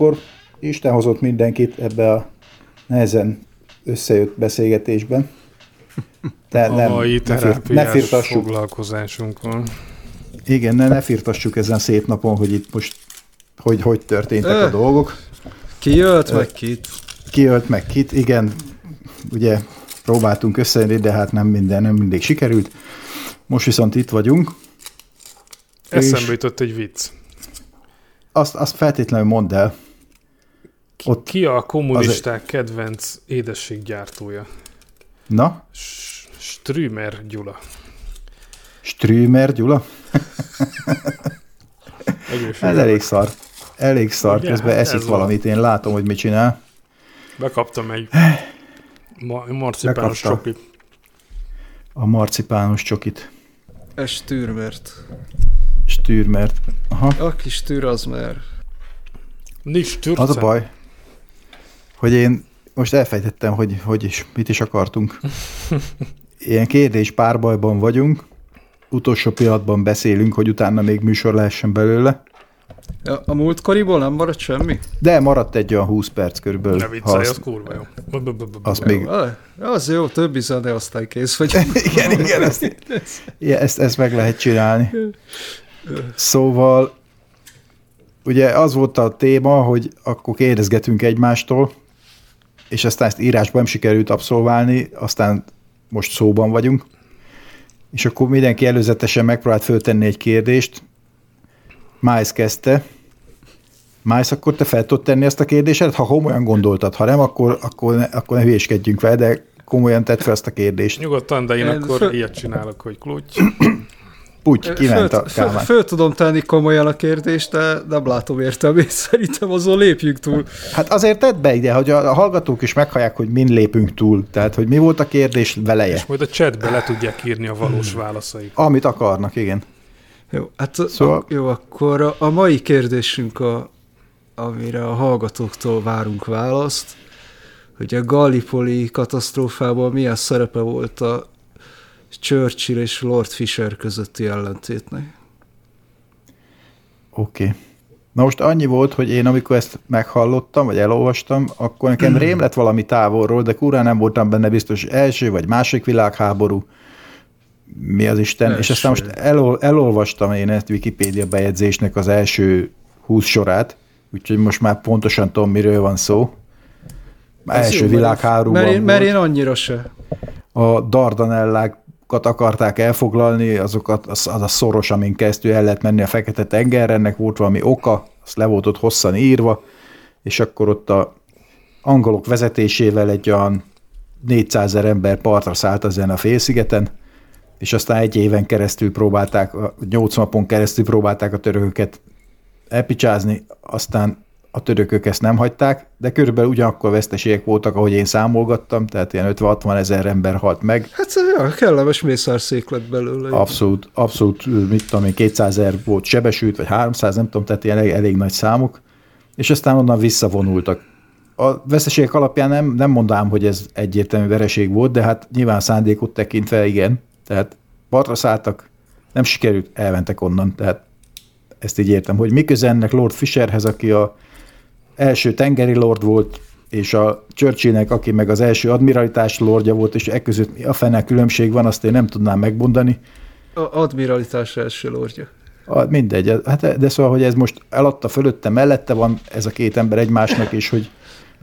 akkor Isten hozott mindenkit ebbe a nehezen összejött beszélgetésben. De a nem, mai ne, fir, ne firtassuk. foglalkozásunkon. Igen, ne, ne firtassuk ezen szép napon, hogy itt most hogy, hogy történtek Ö, a dolgok. Ki jött, meg kit? Ki jött, meg kit, igen. Ugye próbáltunk összejönni, de hát nem minden, nem mindig sikerült. Most viszont itt vagyunk. Eszembe jutott egy vicc azt, azt feltétlenül mondd el. Ki, Ott ki a kommunisták az... kedvenc édességgyártója? Na? Strümer Gyula. Strümer Gyula? ez elég szar. Elég szar. Ugye, Közben eszik valamit. Én látom, hogy mit csinál. Bekaptam egy ma marcipános csokit. A marcipános csokit. Ez Stürmert. Stürmert. Aha. A kis stűr az már. Nincs Az a baj, hogy én most elfejtettem, hogy, hogy is, mit is akartunk. Ilyen kérdés párbajban vagyunk, utolsó pillanatban beszélünk, hogy utána még műsor lehessen belőle. Ja, a múltkoriból nem maradt semmi? De maradt egy olyan 20 perc körülbelül. Ne viccelj, az kurva jó. Az még... Az jó, több de aztán kész vagy. igen, igen, ezt, ezt, ezt meg lehet csinálni. Szóval ugye az volt a téma, hogy akkor kérdezgetünk egymástól, és aztán ezt írásban nem sikerült abszolválni, aztán most szóban vagyunk, és akkor mindenki előzetesen megpróbált föltenni egy kérdést. Miles kezdte. Miles, akkor te fel tudod tenni ezt a kérdést, ha komolyan gondoltad, ha nem, akkor, akkor, ne, akkor ne hülyéskedjünk vele, de komolyan tett fel ezt a kérdést. Nyugodtan, de én, én akkor föl... ilyet csinálok, hogy klutty. Úgy kiment a Kálmán. Föl, föl tudom tenni komolyan a kérdést, de nem látom értelmét, szerintem azon lépjünk túl. Hát azért tedd be ide, hogy a hallgatók is meghallják, hogy min lépünk túl. Tehát, hogy mi volt a kérdés veleje. És majd a chatbe le tudják írni a valós válaszait. Amit akarnak, igen. Jó, hát szóval... a, jó, akkor a, a mai kérdésünk, a, amire a hallgatóktól várunk választ, hogy a Gallipoli katasztrófában milyen szerepe volt a Churchill és Lord Fisher közötti ellentétnek. Oké. Okay. Na most annyi volt, hogy én amikor ezt meghallottam, vagy elolvastam, akkor nekem rém lett valami távolról, de kurán nem voltam benne biztos első vagy másik világháború, mi az Isten, első. és aztán most elol, elolvastam én ezt Wikipédia bejegyzésnek az első húsz sorát, úgyhogy most már pontosan tudom, miről van szó. Ez első világháborúban mert, én, mert én annyira se. A Dardanellák akarták elfoglalni, azokat, az, az a szoros, amin keresztül el lehet menni a Fekete-tengerre, ennek volt valami oka, az le volt ott hosszan írva, és akkor ott a angolok vezetésével egy olyan 400 ezer ember partra szállt ezen a félszigeten, és aztán egy éven keresztül próbálták, 8 napon keresztül próbálták a törököket elpicsázni, aztán a törökök ezt nem hagyták, de körülbelül ugyanakkor veszteségek voltak, ahogy én számolgattam, tehát ilyen 50-60 ezer ember halt meg. Hát ja, kellemes mészárszék lett belőle. Abszolút, abszolút, mit tudom én, 200 ezer volt sebesült, vagy 300, nem tudom, tehát ilyen elég, elég nagy számok, és aztán onnan visszavonultak. A veszteségek alapján nem, nem mondanám, hogy ez egyértelmű vereség volt, de hát nyilván szándékot tekintve igen, tehát partra szálltak, nem sikerült, elmentek onnan, tehát ezt így értem, hogy miközben ennek Lord Fisherhez, aki a első tengeri lord volt, és a Churchillnek, aki meg az első admiralitás lordja volt, és e között mi a fene különbség van, azt én nem tudnám megmondani. A admiralitás első lordja. A, mindegy, hát de szóval, hogy ez most eladta fölötte, mellette van ez a két ember egymásnak, és hogy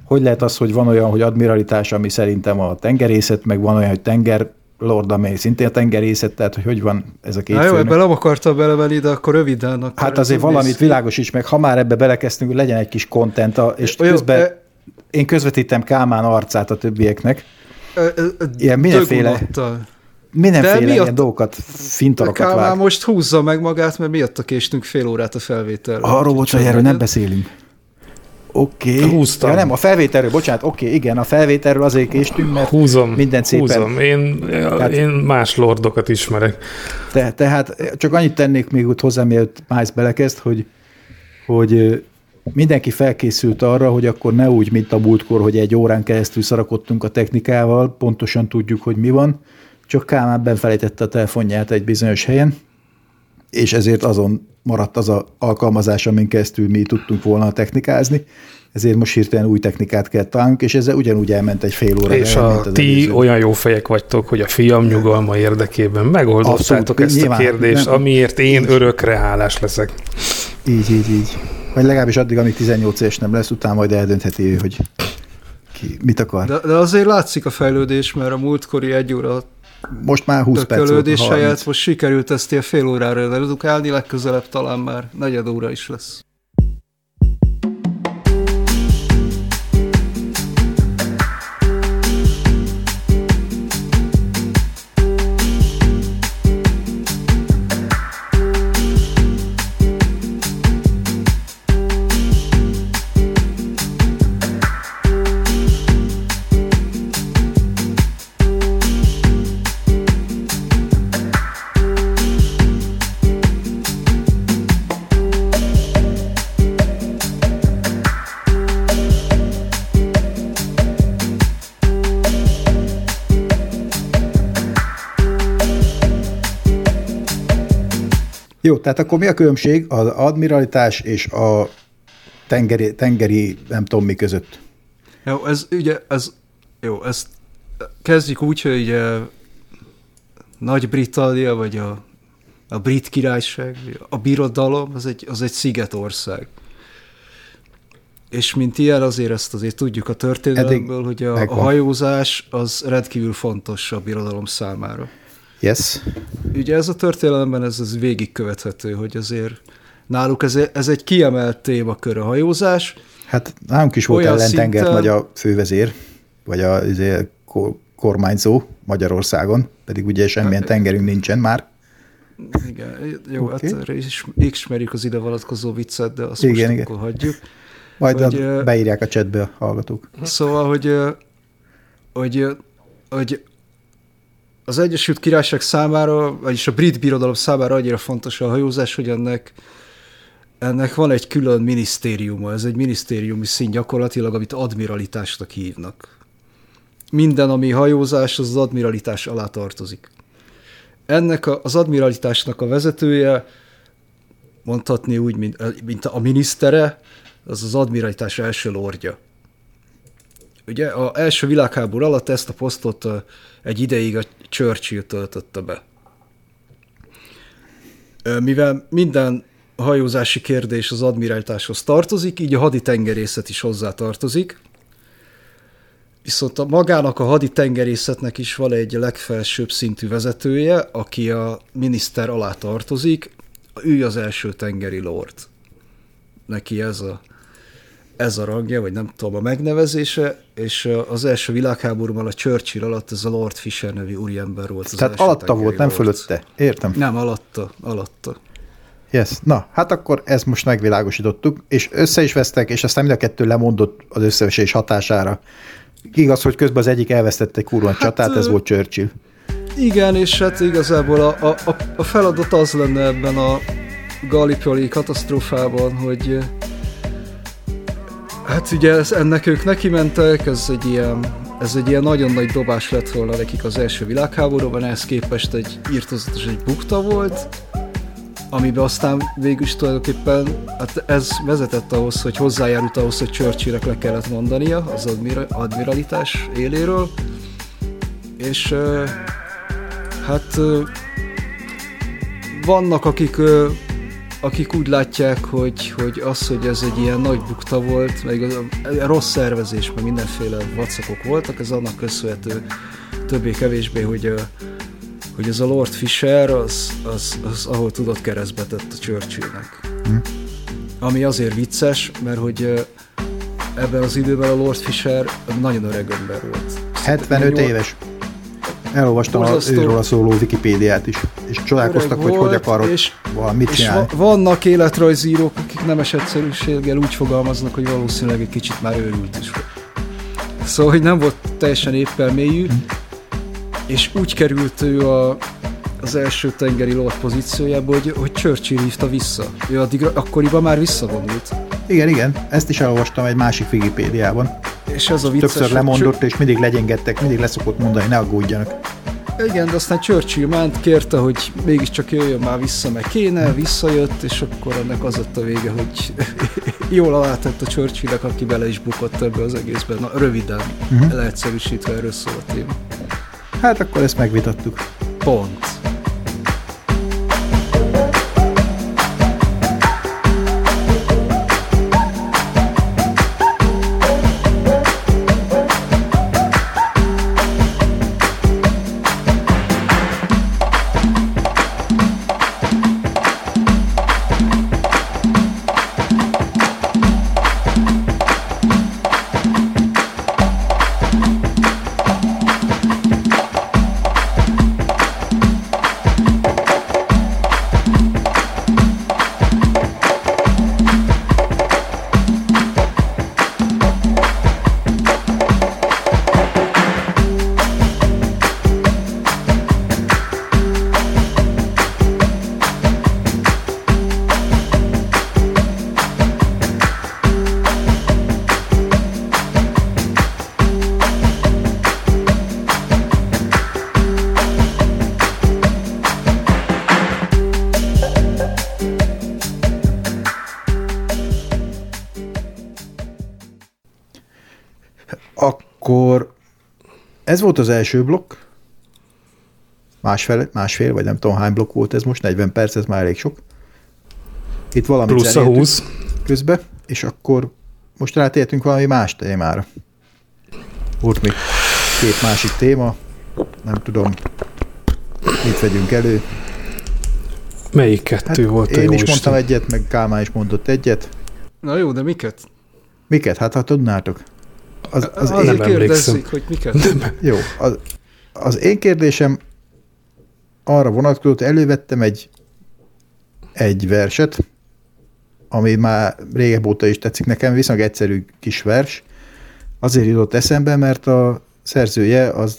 hogy lehet az, hogy van olyan, hogy admiralitás, ami szerintem a tengerészet, meg van olyan, hogy tenger Lord, amely szintén a tengerészet, tehát hogy hogy van ez a két Na jó, ebben nem akartam belemenni, de akkor röviden. Akkor hát azért valamit világosíts meg, ha már ebbe belekezdtünk, hogy legyen egy kis kontent, és Olyan, közben e... én közvetítem Kálmán arcát a többieknek. E, e, ilyen mindenféle, mindenféle miatt, ilyen dolgokat, fintarokat Kálmán vág. most húzza meg magát, mert miatta késtünk fél órát a felvételre. Arról volt, hogy erről nem beszélünk. Oké. Okay. Húztam. Ja, nem, a felvételről, bocsánat, oké, okay, igen, a felvételről azért késtünk, mert húzom, minden szépen... Húzom, én, tehát, én más lordokat ismerek. Te, tehát csak annyit tennék még úgy hozzá, mielőtt Miles belekezd, hogy, hogy mindenki felkészült arra, hogy akkor ne úgy, mint a múltkor, hogy egy órán keresztül szarakodtunk a technikával, pontosan tudjuk, hogy mi van, csak Kálmán benfelejtette a telefonját egy bizonyos helyen, és ezért azon maradt az a alkalmazás, amin keresztül mi tudtunk volna technikázni, ezért most hirtelen új technikát kell találnunk, és ezzel ugyanúgy elment egy fél óra. És a ti előző. olyan jó fejek vagytok, hogy a fiam nyugalma érdekében megoldottátok ezt nyilván, a kérdést, nem, amiért én így. örökre hálás leszek. Így, így, így. Vagy legalábbis addig, amíg 18 éves nem lesz, utána majd eldöntheti hogy ki mit akar. De, de azért látszik a fejlődés, mert a múltkori egy óra most már 20 perc helyett most sikerült ezt a fél órára redukálni, legközelebb talán már negyed óra is lesz. Jó, tehát akkor mi a különbség az admiralitás és a tengeri, tengeri nem tudom mi között? Jó, ez ugye, ez, jó, ezt kezdjük úgy, hogy ugye Nagy-Britannia, vagy a, a brit királyság, a birodalom, az egy, az egy szigetország. És mint ilyen azért ezt azért tudjuk a történelemből, hogy a, a hajózás az rendkívül fontos a birodalom számára. Yes. Ugye ez a történelemben ez, ez végigkövethető, hogy azért náluk ez, ez egy kiemelt témakör a hajózás. Hát nálunk is volt ellentengert szinten... nagy a fővezér, vagy a azért, kormányzó Magyarországon, pedig ugye semmilyen hát, tengerünk nincsen már. Igen, jó, okay. hát is, ismerjük az ide vonatkozó viccet, de azt igen, most igen. akkor hagyjuk. Majd hogy, a, beírják a chatbe a hallgatók. Szóval, hogy, hogy, hogy az Egyesült Királyság számára, vagyis a brit birodalom számára annyira fontos a hajózás, hogy ennek, ennek van egy külön minisztériuma, ez egy minisztériumi szint gyakorlatilag, amit admiralitásnak hívnak. Minden, ami hajózás, az az admiralitás alá tartozik. Ennek a, az admiralitásnak a vezetője, mondhatni úgy, mint, mint a minisztere, az az admiralitás első lordja. Ugye az első világháború alatt ezt a posztot egy ideig a Churchill töltötte be. Mivel minden hajózási kérdés az admiráltáshoz tartozik, így a haditengerészet is hozzá tartozik. Viszont a magának a haditengerészetnek is van egy legfelsőbb szintű vezetője, aki a miniszter alá tartozik, ő az első tengeri lord. Neki ez a ez a rangja, vagy nem tudom, a megnevezése, és az első világháborúban a Churchill alatt ez a Lord Fisher nevű úriember volt. Az Tehát alatta volt, nem fölötte. Értem. Nem, alatta, alatta. Yes. Na, hát akkor ezt most megvilágosítottuk, és össze is vesztek, és aztán mind a kettő lemondott az összevesés hatására. Igaz, hogy közben az egyik elvesztette egy kurva hát, csatát, ez volt Churchill. Igen, és hát igazából a, a, a feladat az lenne ebben a Gallipoli katasztrófában, hogy hát ugye ez, ennek ők neki mentek, ez egy ilyen ez egy ilyen nagyon nagy dobás lett volna nekik az első világháborúban, ehhez képest egy írtozatos egy bukta volt, amiben aztán végül is tulajdonképpen hát ez vezetett ahhoz, hogy hozzájárult ahhoz, hogy Churchillnek le kellett mondania az admira- admiralitás éléről, és hát vannak, akik akik úgy látják, hogy, hogy az, hogy ez egy ilyen nagy bukta volt, meg az, rossz szervezés, meg mindenféle vacakok voltak, ez annak köszönhető többé-kevésbé, hogy, hogy ez a Lord Fisher, az, az, az ahol tudott keresztbe tett a Churchillnek. Hm. Ami azért vicces, mert hogy ebben az időben a Lord Fisher nagyon öreg ember volt. 75 éves. Elolvastam az őről a szóló Wikipédiát is, és csodálkoztak, hogy hogy akarod és, valamit csinálni. És vannak életrajzírók, akik nemes egyszerűséggel úgy fogalmaznak, hogy valószínűleg egy kicsit már őrült is volt. Szóval, hogy nem volt teljesen éppen mélyű, hm. és úgy került ő a, az első tengeri lord pozíciójába, hogy, hogy Churchill hívta vissza. Ő addig, akkoriban már visszavonult. Igen, igen, ezt is elolvastam egy másik Wikipédiában. És ez a vicces, Többször lemondott, és mindig legyengettek, mindig leszokott mondani, ne aggódjanak. Igen, de aztán Churchill ment, kérte, hogy mégiscsak jöjjön már vissza, meg kéne, visszajött, és akkor ennek az lett a vége, hogy jól alátett a Churchillnek, aki bele is bukott ebbe az egészben. Na, röviden, uh-huh. leegyszerűsítve erről szól a téma. Hát akkor ezt megvitattuk. Pont. Ez volt az első blokk, másfél, másfél, vagy nem tudom hány blokk volt ez most, 40 perc, ez már elég sok. Itt valami Plusz a 20. Közbe, és akkor most rátértünk valami más témára. Volt még két másik téma, nem tudom, mit vegyünk elő. Melyik kettő hát volt Én is Isten? mondtam egyet, meg Kálmán is mondott egyet. Na jó, de miket? Miket? Hát ha tudnátok. Az, az én kérdezik, hogy miket. Nem. Jó, az, az én kérdésem arra vonatkozott, elővettem egy, egy verset, ami már régebb óta is tetszik nekem, viszonylag egyszerű kis vers. Azért jutott eszembe, mert a szerzője az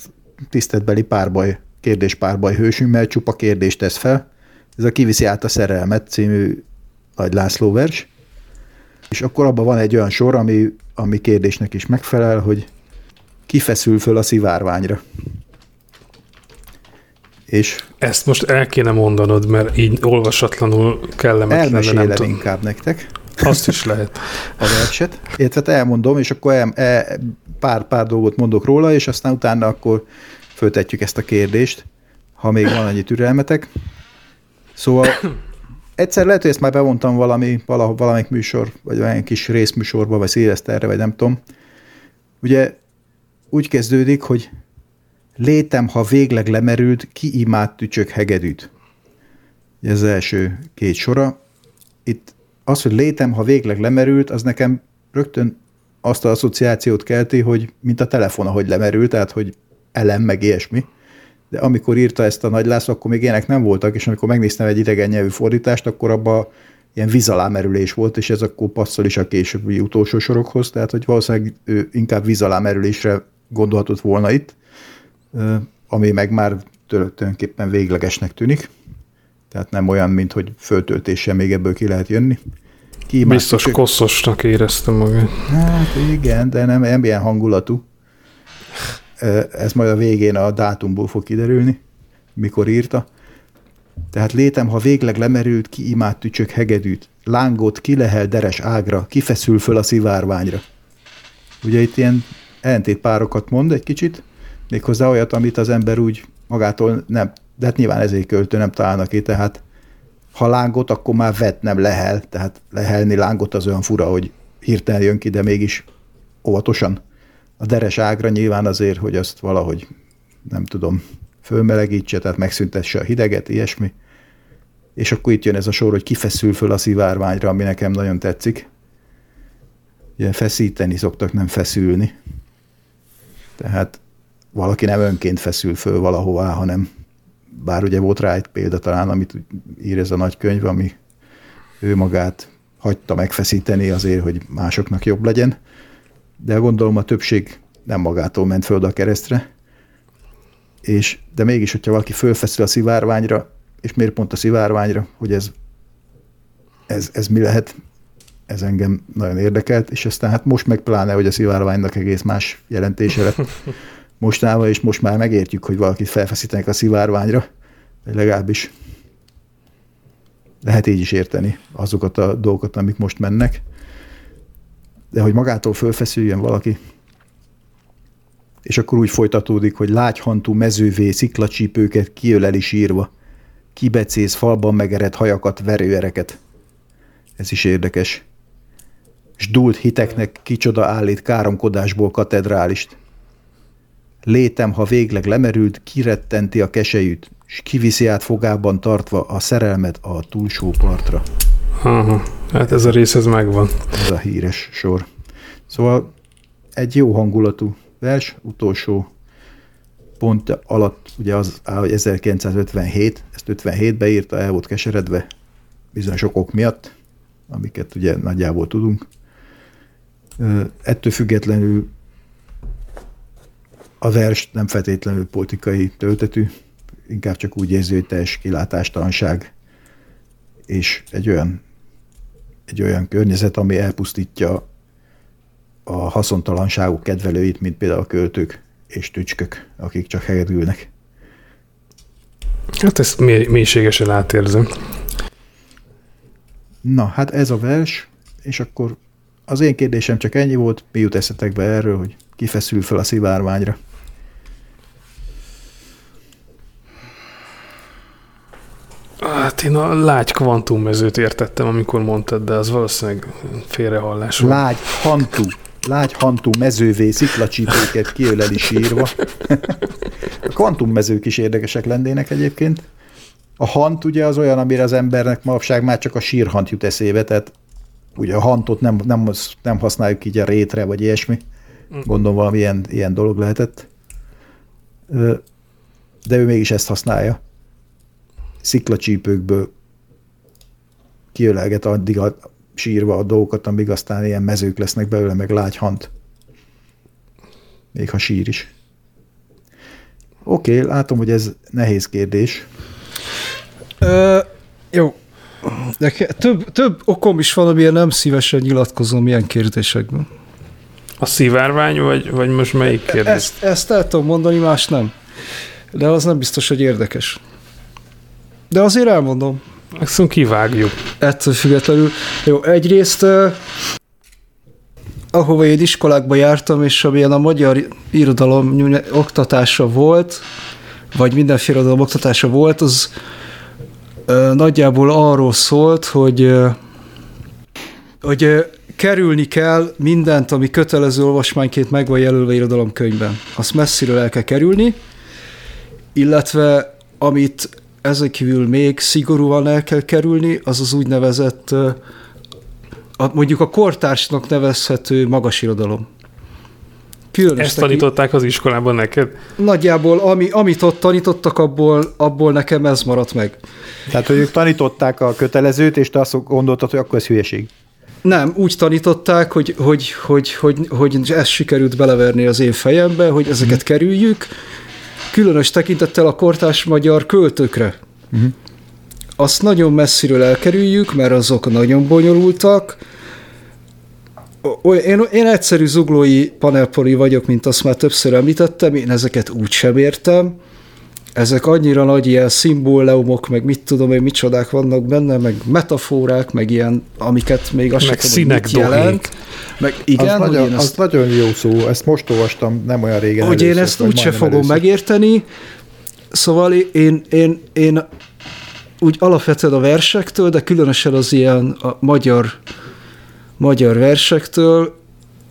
tisztetbeli párbaj, kérdés párbaj hősünk, mert csupa kérdést tesz fel. Ez a Kiviszi át a szerelmet című Nagy László vers. És akkor abban van egy olyan sor, ami ami kérdésnek is megfelel, hogy kifeszül föl a szivárványra. És Ezt most el kéne mondanod, mert így olvasatlanul kellemetlen. Elmesélem nem tudom. inkább nektek. Azt is lehet. A verset. Értve elmondom, és akkor el, el, pár, pár dolgot mondok róla, és aztán utána akkor föltetjük ezt a kérdést, ha még van annyi türelmetek. Szóval egyszer lehet, hogy ezt már bevontam valami, valahol, valamelyik műsor, vagy valamelyik kis részműsorba, vagy széleszterre, vagy nem tudom. Ugye úgy kezdődik, hogy létem, ha végleg lemerült, ki imád tücsök hegedűt. Ez az első két sora. Itt az, hogy létem, ha végleg lemerült, az nekem rögtön azt az asszociációt kelti, hogy mint a telefon, ahogy lemerült, tehát hogy elem, meg ilyesmi. De amikor írta ezt a Nagy László, akkor még ilyenek nem voltak, és amikor megnéztem egy idegen nyelvű fordítást, akkor abban ilyen vízalámerülés volt, és ez akkor passzol is a későbbi utolsó sorokhoz, tehát hogy valószínűleg ő inkább vízalámerülésre gondolhatott volna itt, ami meg már tulajdonképpen véglegesnek tűnik. Tehát nem olyan, mint hogy föltöltéssel még ebből ki lehet jönni. Ki Biztos koszosnak éreztem magát. Hát igen, de nem, nem ilyen hangulatú. Ez majd a végén a dátumból fog kiderülni, mikor írta. Tehát létem, ha végleg lemerült, ki imád tücsök hegedűt, lángot kilehel deres ágra, kifeszül föl a szivárványra. Ugye itt ilyen párokat mond egy kicsit, méghozzá olyat, amit az ember úgy magától nem, de hát nyilván ezért költő nem találnak ki, tehát ha lángot, akkor már vet, nem lehel, tehát lehelni lángot az olyan fura, hogy hirtelen jön ki, de mégis óvatosan. A deres ágra nyilván azért, hogy azt valahogy, nem tudom, fölmelegítse, tehát megszüntesse a hideget, ilyesmi. És akkor itt jön ez a sor, hogy kifeszül föl a szivárványra, ami nekem nagyon tetszik. Ugye feszíteni szoktak, nem feszülni. Tehát valaki nem önként feszül föl valahová, hanem bár ugye volt rá egy példa talán, amit ír ez a nagy könyv, ami ő magát hagyta megfeszíteni azért, hogy másoknak jobb legyen, de gondolom a többség nem magától ment föl a keresztre, és, de mégis, hogyha valaki fölfeszül a szivárványra, és miért pont a szivárványra, hogy ez, ez, ez mi lehet, ez engem nagyon érdekelt, és aztán hát most meg pláne, hogy a szivárványnak egész más jelentése lett mostában, és most már megértjük, hogy valakit felfeszítenek a szivárványra, vagy legalábbis lehet így is érteni azokat a dolgokat, amik most mennek. De hogy magától fölfeszüljön valaki, és akkor úgy folytatódik, hogy lágyhantú mezővé sziklacsípőket kiöleli sírva, kibecész falban megerett hajakat, verőereket. Ez is érdekes. S dult hiteknek kicsoda állít káromkodásból katedrálist. Létem, ha végleg lemerült, kirettenti a kesejűt, és kiviszi át fogában tartva a szerelmet a túlsó partra. Aha, hát ez a rész, ez megvan. Ez a híres sor. Szóval egy jó hangulatú vers, utolsó pont alatt ugye az hogy 1957, ezt 57-be írta, el volt keseredve bizonyos okok miatt, amiket ugye nagyjából tudunk. Ettől függetlenül a vers nem feltétlenül politikai töltetű, inkább csak úgy érzi, hogy teljes kilátástalanság, és egy olyan, egy olyan környezet, ami elpusztítja a haszontalanságok kedvelőit, mint például a költők és tücskök, akik csak hegedülnek. Hát ezt mély, mélységesen átérzem. Na, hát ez a vers, és akkor az én kérdésem csak ennyi volt, mi jut eszetekbe erről, hogy kifeszül fel a szivárványra. Hát én a lágy kvantummezőt értettem, amikor mondtad, de az valószínűleg félrehallás. Lágy hantú, lágy hantú mezővé sziklacsípéket kiöleli sírva. a kvantummezők is érdekesek lennének egyébként. A hant ugye az olyan, amire az embernek manapság már csak a sírhant jut eszébe, tehát ugye a hantot nem, nem, nem használjuk így a rétre, vagy ilyesmi. Gondolom valami ilyen, ilyen dolog lehetett. De ő mégis ezt használja sziklacsípőkből kiölelget addig a, sírva a dolgokat, amíg aztán ilyen mezők lesznek belőle, meg lágyhant. Még ha sír is. Oké, okay, látom, hogy ez nehéz kérdés. Ö, jó. De több, több okom is van, amilyen nem szívesen nyilatkozom ilyen kérdésekben. A szivárvány, vagy, vagy most melyik kérdés? Ezt, ezt el tudom mondani, más nem. De az nem biztos, hogy érdekes. De azért elmondom. Ezt kivágjuk. Ettől függetlenül. Jó, egyrészt ahova én iskolákba jártam, és amilyen a magyar irodalom oktatása volt, vagy mindenféle irodalom oktatása volt, az nagyjából arról szólt, hogy hogy kerülni kell mindent, ami kötelező olvasmányként meg van jelölve irodalomkönyvben. Azt messziről el kell kerülni, illetve amit ezek kívül még szigorúan el kell kerülni, az az úgynevezett, a, mondjuk a kortársnak nevezhető magas irodalom. Különös Ezt tanították az iskolában neked? Nagyjából, ami, amit ott tanítottak, abból, abból nekem ez maradt meg. Tehát, hogy ők tanították a kötelezőt, és te azt gondoltad, hogy akkor ez hülyeség. Nem, úgy tanították, hogy, hogy, hogy, hogy, hogy ezt sikerült beleverni az én fejembe, hogy ezeket uh-huh. kerüljük, különös tekintettel a kortás magyar költőkre. Uh-huh. Azt nagyon messziről elkerüljük, mert azok nagyon bonyolultak, én, én egyszerű zuglói panelpoli vagyok, mint azt már többször említettem, én ezeket úgy sem értem. Ezek annyira nagy ilyen szimbóleumok, meg mit tudom én, micsodák vannak benne, meg metaforák, meg ilyen, amiket még azt meg sem tudom, mit jelent. Meg igen, az, nagyon, az nagyon jó szó, ezt most olvastam nem olyan régen. Hogy először, én ezt úgyse fogom először. megérteni, szóval én, én, én úgy alapvetően a versektől, de különösen az ilyen a magyar magyar versektől,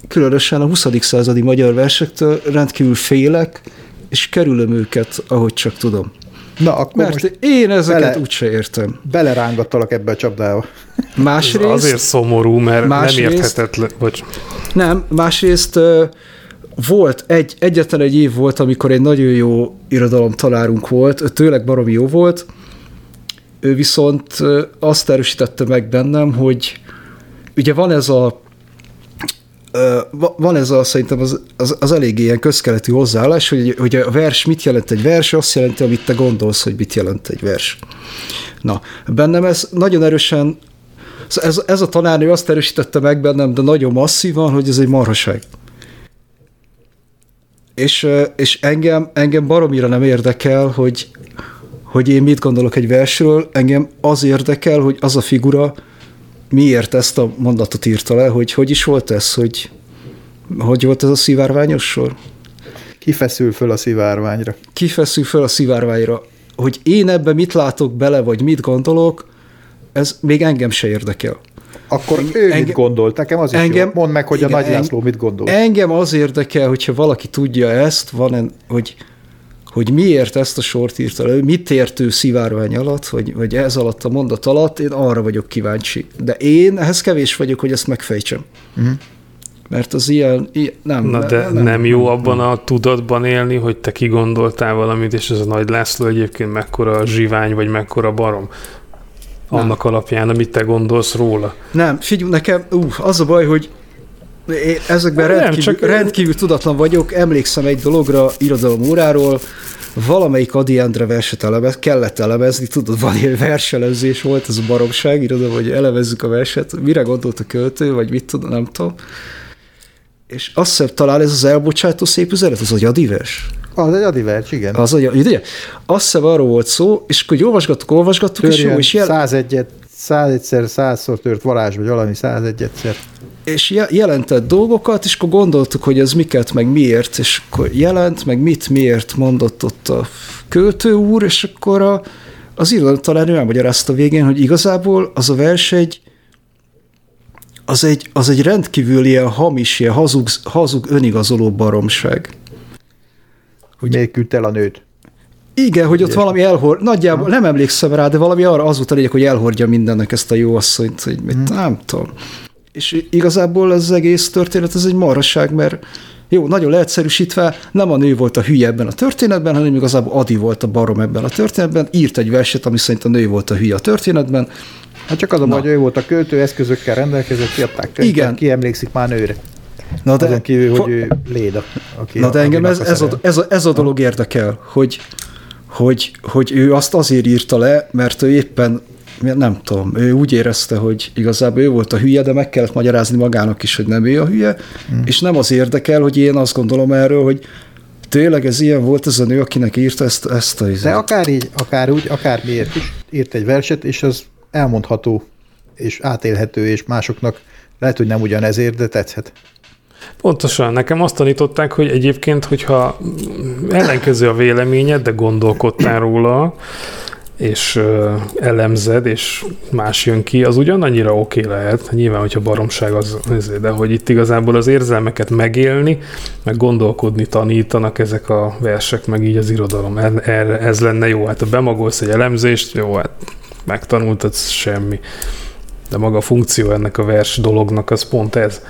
különösen a 20. századi magyar versektől rendkívül félek, és kerülöm őket, ahogy csak tudom. Na, akkor Mert most én ezeket bele, úgyse értem. Belerángattalak ebbe a csapdába. Másrészt... Ez azért szomorú, mert másrészt, nem érthetetlen. Bocs. Nem, másrészt volt egy, egyetlen egy év volt, amikor egy nagyon jó irodalom találunk volt, ő tőleg baromi jó volt, ő viszont azt erősítette meg bennem, hogy ugye van ez a van ez a, szerintem az, az, az eléggé ilyen közkeletű hozzáállás, hogy, hogy a vers mit jelent egy vers, azt jelenti, amit te gondolsz, hogy mit jelent egy vers. Na, bennem ez nagyon erősen, ez, ez a tanárnő azt erősítette meg bennem, de nagyon masszívan, hogy ez egy marhaság. És, és engem, engem baromira nem érdekel, hogy, hogy én mit gondolok egy versről, engem az érdekel, hogy az a figura, miért ezt a mondatot írta le, hogy hogy is volt ez, hogy hogy volt ez a szivárványos sor? Kifeszül föl a szivárványra. Kifeszül föl a szivárványra. Hogy én ebbe mit látok bele, vagy mit gondolok, ez még engem se érdekel. Akkor ő engem, mit gondolt? Nekem az is engem, jó. Mondd meg, hogy igen, a Nagy László mit gondol. Engem az érdekel, hogyha valaki tudja ezt, van, hogy hogy miért ezt a sort írta le, mit ért ő szivárvány alatt, vagy, vagy ez alatt a mondat alatt, én arra vagyok kíváncsi. De én ehhez kevés vagyok, hogy ezt megfejtsem. Uh-huh. Mert az ilyen, ilyen nem. Na de nem, nem jó abban a tudatban élni, hogy te kigondoltál valamit, és ez a Nagy László egyébként mekkora zsivány, vagy mekkora barom annak nem. alapján, amit te gondolsz róla. Nem, figyelj, nekem, ú, az a baj, hogy én ezekben nem, rendkívül, csak... rendkívül tudatlan vagyok, emlékszem egy dologra irodalom óráról, valamelyik Adi Endre verset elemez, kellett elemezni, tudod, van ilyen verselezés volt, ez a baromság, irodalom, hogy elemezzük a verset, mire gondolt a költő, vagy mit tudom, nem tudom. És azt hiszem, talán ez az elbocsátó szép üzenet, az a Adi vers. Az egy Adi vers, igen. Az a, ugye? Azt hiszem arról volt szó, és akkor olvasgattuk, olvasgattuk, Törjön és jó, és jel... 101 101-szer, 100-szor tört varázs, vagy valami 101-szer és jelentett dolgokat, és akkor gondoltuk, hogy ez miket, meg miért, és akkor jelent, meg mit, miért mondott ott a költő úr, és akkor a, az irodalom talán ő elmagyarázta végén, hogy igazából az a vers egy, az egy, az egy rendkívül ilyen hamis, ilyen hazug, hazug önigazoló baromság. Hogy küldte el a nőt? Igen, hogy ott valami elhord, nagyjából ha. nem emlékszem rá, de valami arra az volt a lényeg, hogy elhordja mindennek ezt a jó asszonyt, hogy mit, hmm. nem tudom. És igazából az egész történet ez egy maraság, mert jó, nagyon leegyszerűsítve, nem a nő volt a hülye ebben a történetben, hanem igazából Adi volt a barom ebben a történetben, írt egy verset, ami szerint a nő volt a hülye a történetben. Hát csak az a hogy ő volt a költő, eszközökkel rendelkezett, kiadták könyvet, Igen. ki emlékszik már nőre. Na de, Azon kívül, hogy ő Léda. Aki Na de engem ez, ez, a, ez, a, ez a dolog érdekel, hogy, hogy, hogy ő azt azért írta le, mert ő éppen nem tudom, ő úgy érezte, hogy igazából ő volt a hülye, de meg kellett magyarázni magának is, hogy nem ő a hülye, hmm. és nem az érdekel, hogy én azt gondolom erről, hogy tényleg ez ilyen volt ez a nő, akinek írta ezt, ezt a izet. De akár így, akár úgy, akár miért is írt egy verset, és az elmondható, és átélhető, és másoknak lehet, hogy nem ugyanezért, de tetszhet. Pontosan. Nekem azt tanították, hogy egyébként, hogyha ellenkező a véleményed, de gondolkodtál róla, és elemzed, és más jön ki, az ugyanannyira oké okay lehet, nyilván, hogyha baromság az, de hogy itt igazából az érzelmeket megélni, meg gondolkodni tanítanak ezek a versek, meg így az irodalom. Erre ez lenne jó. Hát ha bemagolsz egy elemzést, jó, hát megtanultad semmi. De maga a funkció ennek a vers dolognak az pont ez.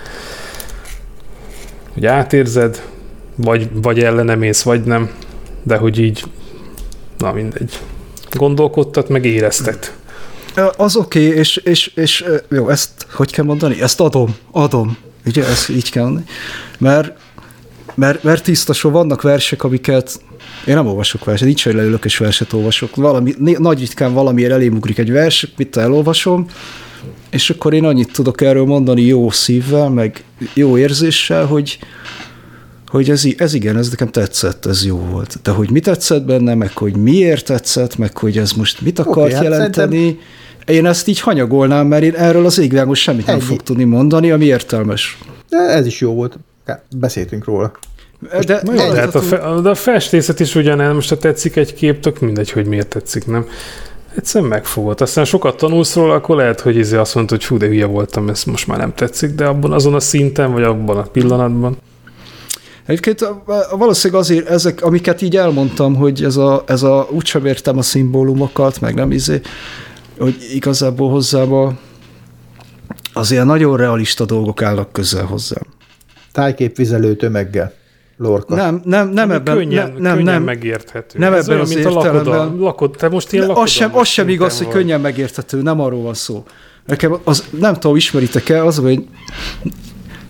Hogy átérzed, vagy, vagy ellene mész, vagy nem, de hogy így, na mindegy. Gondolkodtat, meg éreztet. Az oké, okay, és, és, és jó, ezt hogy kell mondani? Ezt adom, adom. Ugye, ezt így kell mondani. Mert, mert, mert tiszta so, vannak versek, amiket én nem olvasok verset, nincs, hogy leülök és verset olvasok. Valami, nagy ritkán valamiért elém ugrik egy vers, mit elolvasom, és akkor én annyit tudok erről mondani jó szívvel, meg jó érzéssel, hogy, hogy ez, ez igen, ez nekem tetszett, ez jó volt. De hogy mi tetszett benne, meg hogy miért tetszett, meg hogy ez most mit akart okay, hát jelenteni, szerintem... én ezt így hanyagolnám, mert én erről az égvilágon semmit Ennyi. nem fog tudni mondani, ami értelmes. De ez is jó volt. Beszéltünk róla. Most de, de, hát a, fe, de a festészet is ugyanez, most ha tetszik egy kép, tök mindegy, hogy miért tetszik, nem? Egyszerűen megfogott. Aztán sokat tanulsz róla, akkor lehet, hogy izé azt mondod, hogy fú, de hülye voltam, ez most már nem tetszik, de abban azon a szinten, vagy abban a pillanatban. Egyébként valószínűleg azért ezek, amiket így elmondtam, hogy ez a, ez a úgysem értem a szimbólumokat, meg nem izé, hogy igazából hozzám a, az ilyen nagyon realista dolgok állnak közel hozzám. Tájképvizelő tömeggel. Lorka. Nem, nem, nem ebben. Könnyen, nem, könnyen nem, megérthető. Nem Ez ebben olyan, az mint értelemben. A lakoda, lakod, te most ilyen az sem, az sem igaz, hogy könnyen megérthető, nem arról van szó. Nekem az, nem tudom, ismeritek-e, az, hogy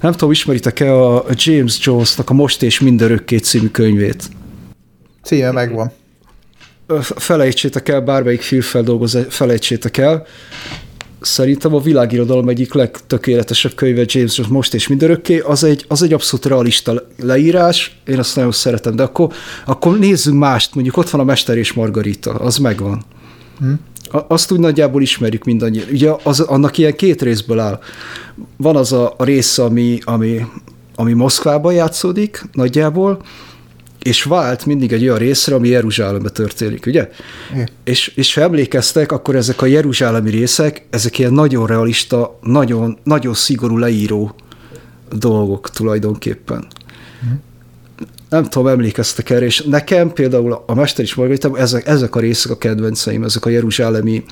nem tudom, ismeritek-e a James Jones-nak a Most és Mindörökké című könyvét? Címe megvan. Felejtsétek el, bármelyik filmfeldolgozás, felejtsétek el szerintem a világirodalom egyik legtökéletesebb könyve James Jones most és mindörökké, az egy, az egy abszolút realista leírás, én azt nagyon szeretem, de akkor, akkor nézzünk mást, mondjuk ott van a Mester és Margarita, az megvan. Hm. Azt úgy nagyjából ismerjük mindannyian. Ugye az, annak ilyen két részből áll. Van az a, a rész, ami, ami, ami Moszkvában játszódik nagyjából, és vált mindig egy olyan részre, ami Jeruzsálembe történik, ugye? És, és ha emlékeztek, akkor ezek a jeruzsálemi részek, ezek ilyen nagyon realista, nagyon, nagyon szigorú leíró dolgok tulajdonképpen. Nem tudom, emlékeztek erre, és nekem például a Mester is Margarita, ezek, ezek a részek a kedvenceim, ezek a jeruzsálemi,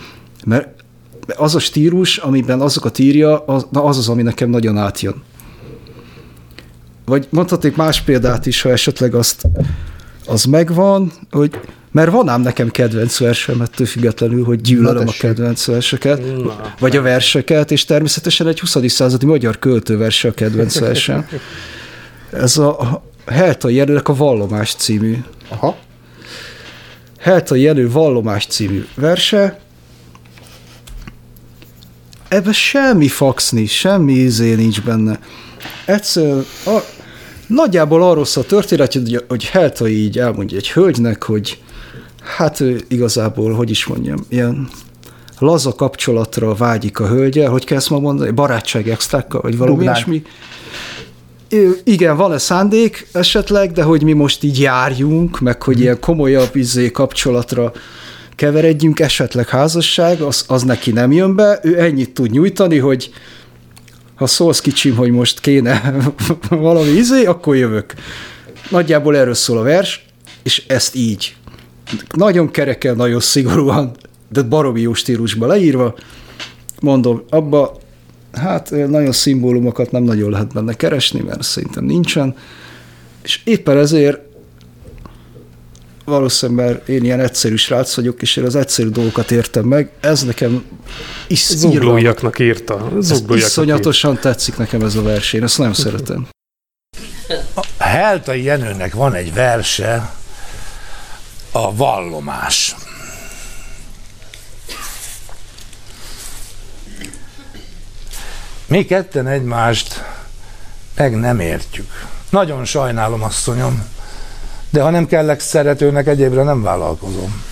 mert az a stílus, amiben azokat írja, az az, az ami nekem nagyon átjön. Vagy mondhatnék más példát is, ha esetleg azt az megvan, hogy mert van ám nekem kedvenc versem, ettől függetlenül, hogy gyűlölöm a kedvenc verseket, Na, vagy a verseket, és természetesen egy 20. századi magyar költőverse a kedvenc versem. Ez a Helta Jenőnek a Vallomás című. Aha. Helta Jenő Vallomás című verse. Ebben semmi faxni, semmi izé nincs benne. Egyszer, a, Nagyjából arról szól a történet, hogy, hogy Helta így elmondja egy hölgynek, hogy hát ő igazából, hogy is mondjam, ilyen laza kapcsolatra vágyik a hölgye, hogy kell ezt ma mondani, barátság extrákkal, vagy valami ilyesmi. Igen, van-e szándék esetleg, de hogy mi most így járjunk, meg hogy ilyen komolyabb izé kapcsolatra keveredjünk, esetleg házasság, az, az neki nem jön be, ő ennyit tud nyújtani, hogy ha szólsz kicsim, hogy most kéne valami izé, akkor jövök. Nagyjából erről szól a vers, és ezt így. Nagyon kereken, nagyon szigorúan, de baromi jó stílusban leírva. Mondom, abba hát nagyon szimbólumokat nem nagyon lehet benne keresni, mert szerintem nincsen. És éppen ezért valószínűleg én ilyen egyszerű srác vagyok, és én az egyszerű dolgokat értem meg. Ez nekem is Zuglóiaknak írta. Zuglóiaknak iszonyatosan írta. tetszik nekem ez a vers, én ezt nagyon szeretem. A Heltai Jenőnek van egy verse, a vallomás. Mi ketten egymást meg nem értjük. Nagyon sajnálom, asszonyom, de ha nem kellek szeretőnek, egyébre nem vállalkozom.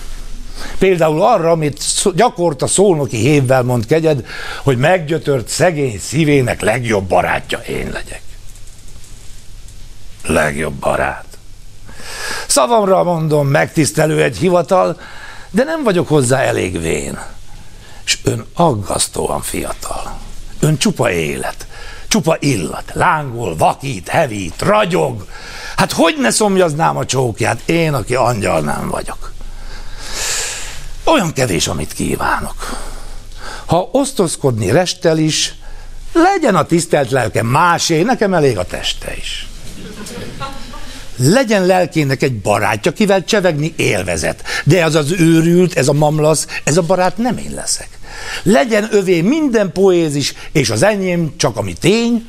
Például arra, amit gyakorta szónoki hévvel mond kegyed, hogy meggyötört szegény szívének legjobb barátja én legyek. Legjobb barát. Szavamra mondom, megtisztelő egy hivatal, de nem vagyok hozzá elég vén. És ön aggasztóan fiatal. Ön csupa élet, csupa illat, lángol, vakít, hevít, ragyog, Hát hogy ne szomjaznám a csókját, én, aki angyal nem vagyok. Olyan kevés, amit kívánok. Ha osztozkodni restel is, legyen a tisztelt lelke másé, nekem elég a teste is. Legyen lelkének egy barátja, kivel csevegni élvezet. De az az őrült, ez a mamlasz, ez a barát nem én leszek. Legyen övé minden poézis, és az enyém csak ami tény,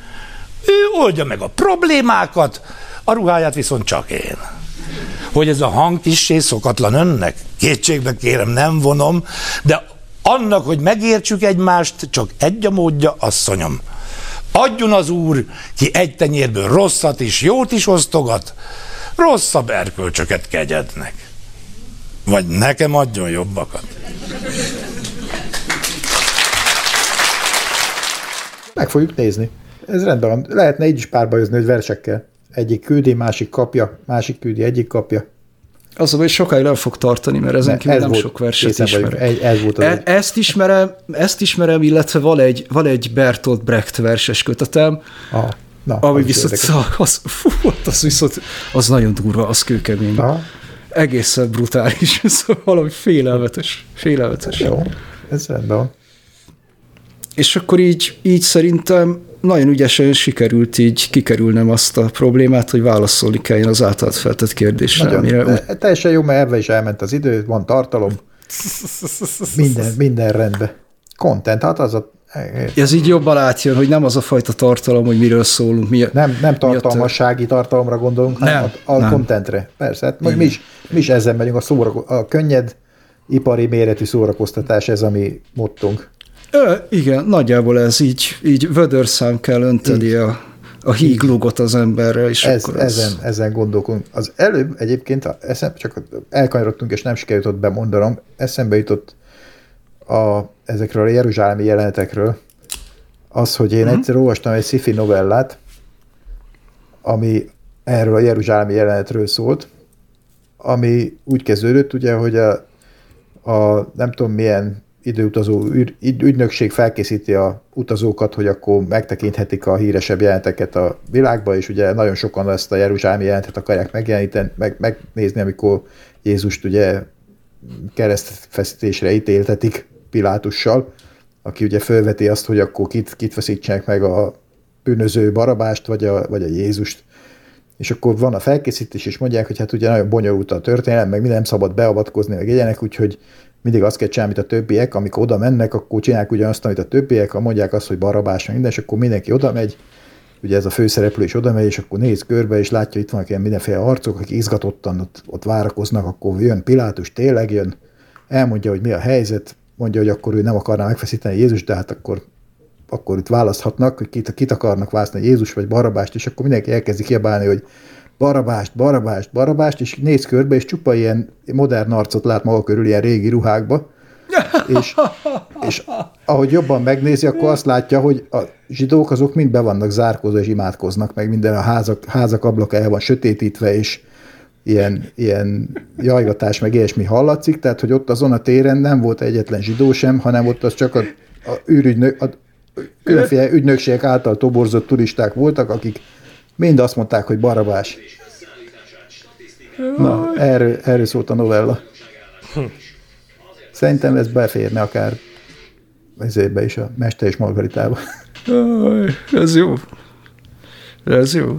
ő oldja meg a problémákat, a ruháját viszont csak én. Hogy ez a hang kissé szokatlan önnek? Kétségbe kérem, nem vonom, de annak, hogy megértsük egymást, csak egy a módja, asszonyom. Adjon az Úr, ki egy tenyérből rosszat is, jót is osztogat, rosszabb erkölcsöket kegyednek. Vagy nekem adjon jobbakat. Meg fogjuk nézni. Ez rendben van. Lehetne így is párbajozni, hogy versekkel. Egyik küldi, másik kapja, másik küldi, egyik kapja. Az, hogy sokáig nem fog tartani, mert ezen kívül nem volt, sok verset ismerek. Egy, ez volt az e, ezt, ismerem, ezt ismerem, illetve van egy, van egy Bertolt Brecht verses kötetem, ah, na, ami az viszont, az, az, fú, az viszont, az nagyon durva, az kőkemény. Aha. Egészen brutális, szóval valami félelmetes, félelmetes. Jó, ez rendben van. És akkor így, így szerintem nagyon ügyesen sikerült így kikerülnem azt a problémát, hogy válaszolni kelljen az általad feltett kérdésre. Nagyon, amire... Teljesen jó, mert ebben is elment az idő, van tartalom, minden, minden rendben. Content, hát az a ez így jobban átjön, hogy nem az a fajta tartalom, hogy miről szólunk. Mi, nem, nem tartalmassági a... tartalomra gondolunk, hanem nem, a, a nem. contentre. Persze, hát mi is, mi is ezzel megyünk, a, szóra, a könnyed, ipari méretű szórakoztatás, ez a mi mottunk. Ö, igen, nagyjából ez így, így vödörszám kell önteni a, a híglugot az emberre, és ez, akkor ez... Ezen, ezen gondolkodunk. Az előbb egyébként, eszem, csak elkanyarodtunk, és nem sikerült bemondanom, eszembe jutott a, ezekről a jeruzsálemi jelenetekről, az, hogy én hmm. egyszer olvastam egy sci novellát, ami erről a jeruzsálemi jelenetről szólt, ami úgy kezdődött, ugye, hogy a, a nem tudom milyen időutazó ügynökség felkészíti a utazókat, hogy akkor megtekinthetik a híresebb jelenteket a világba, és ugye nagyon sokan ezt a Jeruzsálemi jelentet akarják megjeleníteni, meg, megnézni, amikor Jézust ugye keresztfeszítésre ítéltetik Pilátussal, aki ugye felveti azt, hogy akkor kit, kit veszítsenek meg a bűnöző Barabást, vagy a, vagy a Jézust. És akkor van a felkészítés, és mondják, hogy hát ugye nagyon bonyolult a történelem, meg minden nem szabad beavatkozni, meg ilyenek, úgyhogy mindig azt kell csinálni, amit a többiek, amikor oda mennek, akkor csinálják ugyanazt, amit a többiek, ha mondják azt, hogy barabás, minden, és akkor mindenki oda megy, ugye ez a főszereplő is oda megy, és akkor néz körbe, és látja, itt vannak ilyen mindenféle arcok, akik izgatottan ott, ott várakoznak, akkor jön Pilátus, tényleg jön, elmondja, hogy mi a helyzet, mondja, hogy akkor ő nem akarná megfeszíteni Jézus, de hát akkor, akkor itt választhatnak, hogy kit, kit akarnak választani, Jézus vagy Barabást, és akkor mindenki elkezdi kiabálni, hogy barabást, barabást, barabást, és néz körbe, és csupa ilyen modern arcot lát maga körül, ilyen régi ruhákba, és, és ahogy jobban megnézi, akkor azt látja, hogy a zsidók azok mind be vannak zárkózva, és imádkoznak, meg minden a házak, házak ablaka el van sötétítve, és ilyen, ilyen jajgatás, meg ilyesmi hallatszik, tehát hogy ott azon a téren nem volt egyetlen zsidó sem, hanem ott az csak a, a, űrügynök, a különféle ügynökségek által toborzott turisták voltak, akik Mind azt mondták, hogy barabás. Na, erről, erről szólt a novella. Szerintem ez beférne akár ezébe is a Mester és Margaritába. Ez jó. Ez jó.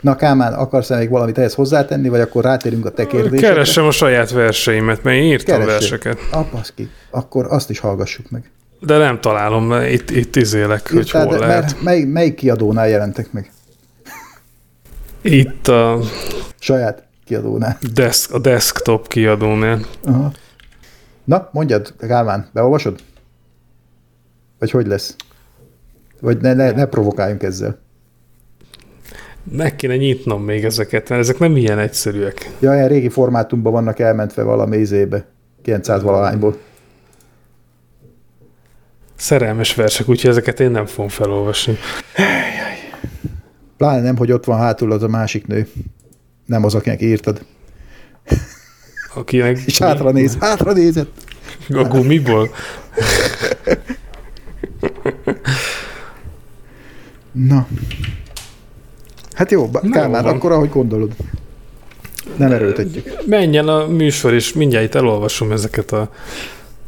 Na Kámán, akarsz -e még valamit ehhez hozzátenni, vagy akkor rátérünk a te kérdésedre? Keresem a saját verseimet, mert én írtam Keressék. verseket. Apaszki, akkor azt is hallgassuk meg. De nem találom, mert itt, itt izélek, hogy hol de, lehet. Mert mely, melyik kiadónál jelentek meg? Itt a... Saját kiadónál. Desk, a desktop kiadónál. Aha. Na, mondjad, Gálmán, beolvasod? Vagy hogy lesz? Vagy ne, ne, ne provokáljunk ezzel. Meg kéne nyitnom még ezeket, mert ezek nem ilyen egyszerűek. Ja, ilyen régi formátumban vannak elmentve valami izébe, 900 valahányból szerelmes versek, úgyhogy ezeket én nem fogom felolvasni. Pláne nem, hogy ott van hátul az a másik nő. Nem az, akinek írtad. Akinek... És hátra néz, hátra nézett. A gumiból? Na. Hát jó, Kálmán, akkor ahogy gondolod. Nem erőltetjük. Menjen a műsor, és mindjárt elolvasom ezeket a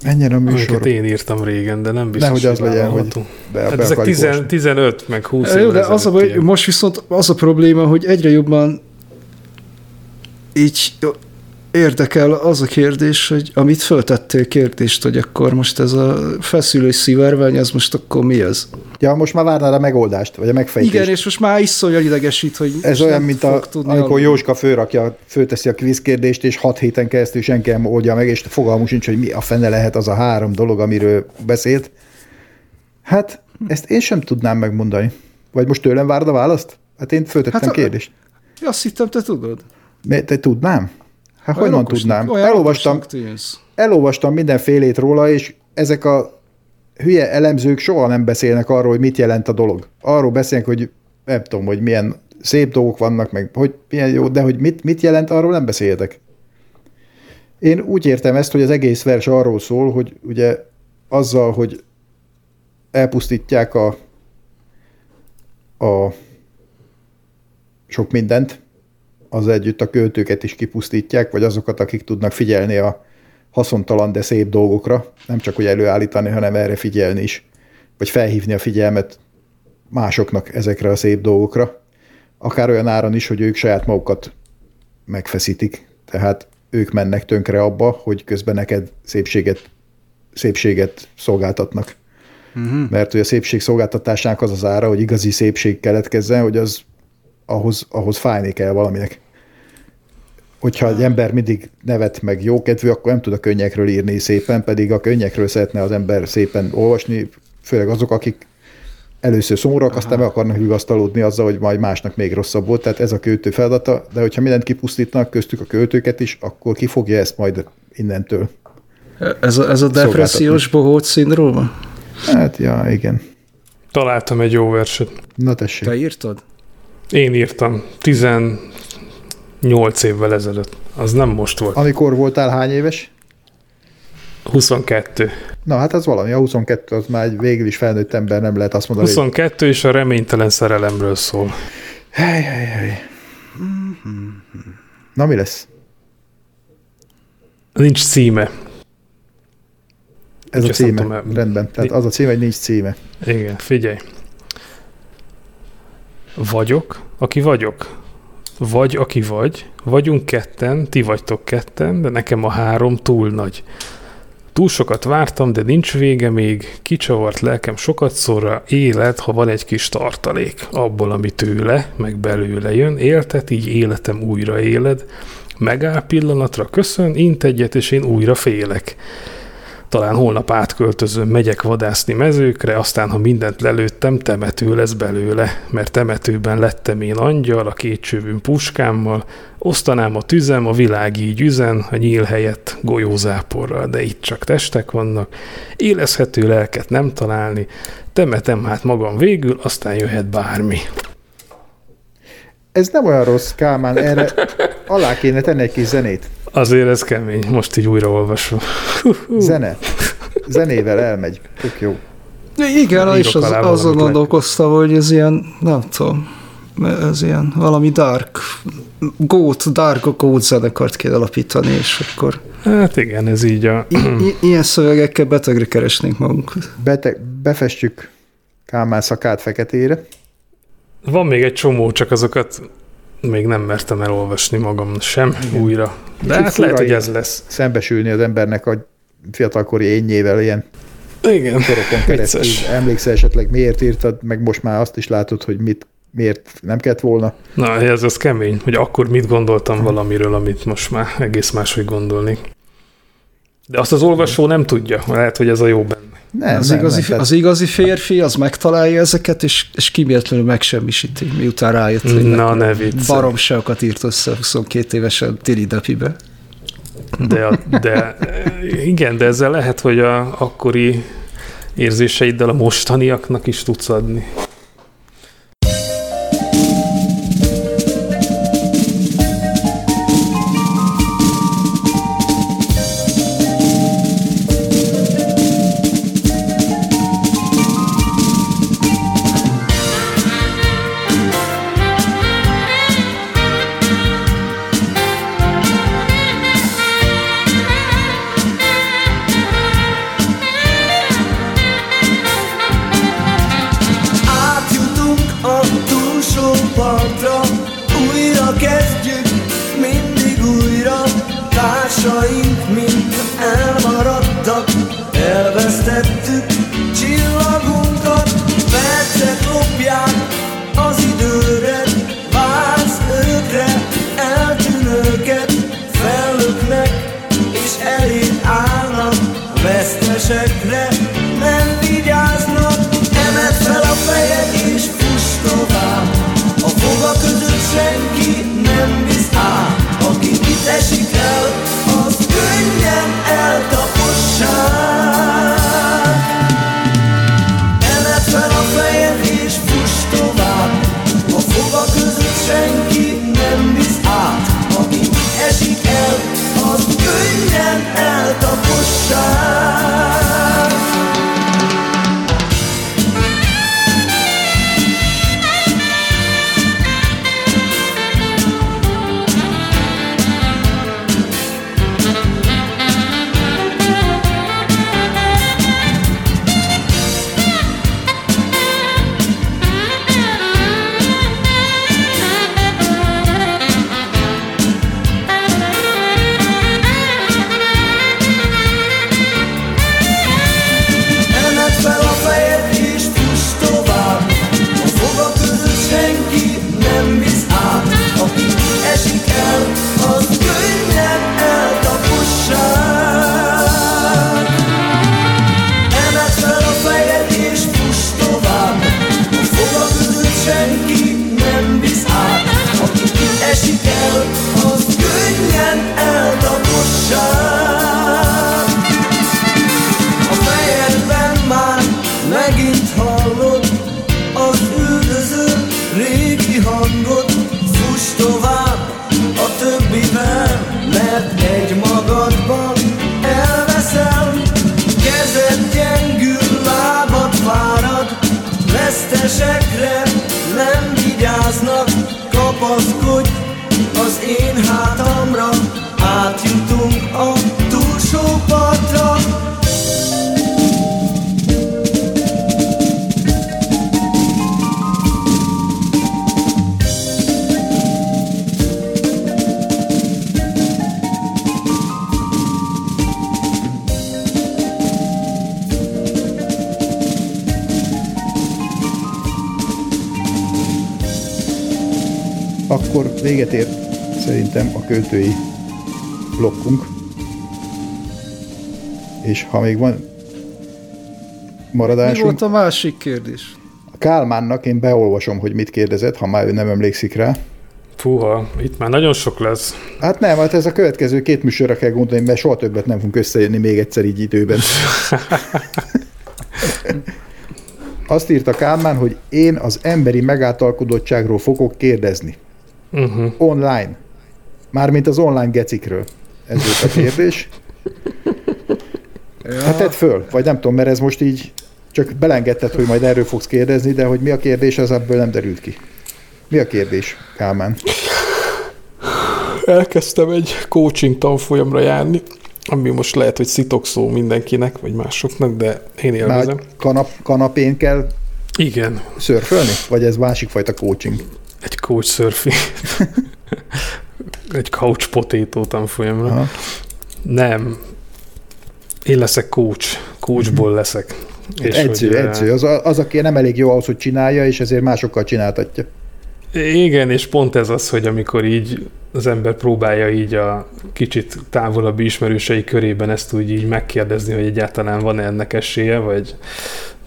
Menjen a műsor. Amiket én írtam régen, de nem biztos, Nehogy az legyen, hogy be, hát be ezek 10, 15, meg 20 Jó, de az a baj, most viszont az a probléma, hogy egyre jobban így érdekel az a kérdés, hogy amit föltettél kérdést, hogy akkor most ez a feszülő szivárvány, ez most akkor mi az? Ja, most már várnál a megoldást, vagy a megfejtést. Igen, és most már is olyan idegesít, hogy Ez olyan, mint a, amikor Jóska főrakja, főteszi a kérdést, és hat héten keresztül senki nem oldja meg, és fogalmunk sincs, hogy mi a fene lehet az a három dolog, amiről beszélt. Hát, ezt én sem tudnám megmondani. Vagy most tőlem várd a választ? Hát én föltettem hát, kérdést. Azt hittem, te tudod. Te tudnám? Hát honnan tudnám? Elolvastam, elolvastam mindenfélét róla, és ezek a hülye elemzők soha nem beszélnek arról, hogy mit jelent a dolog. Arról beszélnek, hogy nem tudom, hogy milyen szép dolgok vannak, meg hogy milyen jó, de hogy mit, mit jelent, arról nem beszéltek. Én úgy értem ezt, hogy az egész vers arról szól, hogy ugye azzal, hogy elpusztítják a, a sok mindent, az együtt a költőket is kipusztítják, vagy azokat, akik tudnak figyelni a haszontalan, de szép dolgokra, nem csak hogy előállítani, hanem erre figyelni is, vagy felhívni a figyelmet másoknak ezekre a szép dolgokra, akár olyan áron is, hogy ők saját magukat megfeszítik, tehát ők mennek tönkre abba, hogy közben neked szépséget, szépséget szolgáltatnak. Uh-huh. Mert hogy a szépség szolgáltatásának az az ára, hogy igazi szépség keletkezzen, hogy az ahhoz, ahhoz fájni kell valaminek. Hogyha egy ember mindig nevet meg jókedvű, akkor nem tud a könnyekről írni szépen, pedig a könnyekről szeretne az ember szépen olvasni, főleg azok, akik először szomorúak, Aha. aztán meg akarnak vigasztalódni azzal, hogy majd másnak még rosszabb volt. Tehát ez a költő feladata, de hogyha mindent kipusztítnak, köztük a költőket is, akkor ki fogja ezt majd innentől. Ez a, ez a depressziós bohóc szindróma? Hát, ja, igen. Találtam egy jó verset. Na tessék. Te írtad? Én írtam 18 évvel ezelőtt. Az nem most volt. Amikor voltál hány éves? 22. Na hát az valami, a 22 az már egy végül is felnőtt ember, nem lehet azt mondani. 22 hogy... és a reménytelen szerelemről szól. Hely, hely, hely. Na mi lesz? Nincs címe. Ez Úgy a címe, tudom, rendben. Tehát az a címe, hogy nincs címe. Igen, figyelj. Vagyok, aki vagyok. Vagy, aki vagy. Vagyunk ketten, ti vagytok ketten, de nekem a három túl nagy. Túl sokat vártam, de nincs vége még, kicsavart lelkem sokat szorra, élet, ha van egy kis tartalék. Abból, ami tőle, meg belőle jön, éltet, így életem újra éled. Megáll pillanatra, köszön, int egyet, és én újra félek talán holnap átköltözöm, megyek vadászni mezőkre, aztán ha mindent lelőttem, temető lesz belőle, mert temetőben lettem én angyal, a kétcsövűn puskámmal, osztanám a tüzem, a világ így üzen, a nyíl helyett golyózáporral, de itt csak testek vannak, élezhető lelket nem találni, temetem hát magam végül, aztán jöhet bármi. Ez nem olyan rossz, Kálmán, erre alá kéne tenni egy kis zenét. Azért ez kemény, most így újraolvasom. Zene. Zenével elmegy. Tök jó. Igen, és az, azon gondolkoztam, hogy ez ilyen, nem tudom, ez ilyen valami dark, gót, dark gót zenekart kell alapítani, és akkor... Hát igen, ez így a... I- i- ilyen szövegekkel betegre keresnénk magunkat. Beteg, befestjük Kálmán szakát feketére. Van még egy csomó, csak azokat még nem mertem elolvasni magam sem Igen. újra. De hát fura, lehet, hogy ez lesz. Szembesülni az embernek a fiatalkori énnyével ilyen igen, keresztül. Emlékszel esetleg miért írtad, meg most már azt is látod, hogy mit, miért nem kellett volna. Na, ez az kemény, hogy akkor mit gondoltam valamiről, amit most már egész máshogy gondolni. De azt az olvasó nem tudja, lehet, hogy ez a jó benne. Nem, az, nem, igazi, nem, az igazi férfi, az megtalálja ezeket, és, és kiméletlenül megsemmisíti, miután rájött, hogy Na, ne baromságokat írt össze 22 évesen Tiri Depibe. De, de igen, de ezzel lehet, hogy a akkori érzéseiddel a mostaniaknak is tudsz adni. Költői blokkunk. És ha még van Mi maradásunk, volt a másik kérdés? a Kálmánnak én beolvasom, hogy mit kérdezett, ha már ő nem emlékszik rá. Fúha, itt már nagyon sok lesz. Hát nem, hát ez a következő két műsorra kell gondolni, mert soha többet nem fogunk összejönni még egyszer így időben. Azt írta Kálmán, hogy én az emberi megáltalkodottságról fogok kérdezni. Uh-huh. Online. Mármint az online gecikről. Ez volt a kérdés. Ja, Hát tedd föl, vagy nem tudom, mert ez most így csak belengedted, hogy majd erről fogsz kérdezni, de hogy mi a kérdés, az ebből nem derült ki. Mi a kérdés, Kálmán? Elkezdtem egy coaching tanfolyamra járni, ami most lehet, hogy szitokszó mindenkinek, vagy másoknak, de én Már élvezem. hogy kanap, kanapén kell Igen, szörfölni? Vagy ez másik fajta coaching? egy coach surfing. egy couch potato tanfolyamra. Aha. Nem. Én leszek coach. Coachból leszek. És edző, hogy, edző. Az, az, aki nem elég jó ahhoz, hogy csinálja, és ezért másokkal csináltatja. Igen, és pont ez az, hogy amikor így az ember próbálja így a kicsit távolabbi ismerősei körében ezt úgy így megkérdezni, hogy egyáltalán van-e ennek esélye, vagy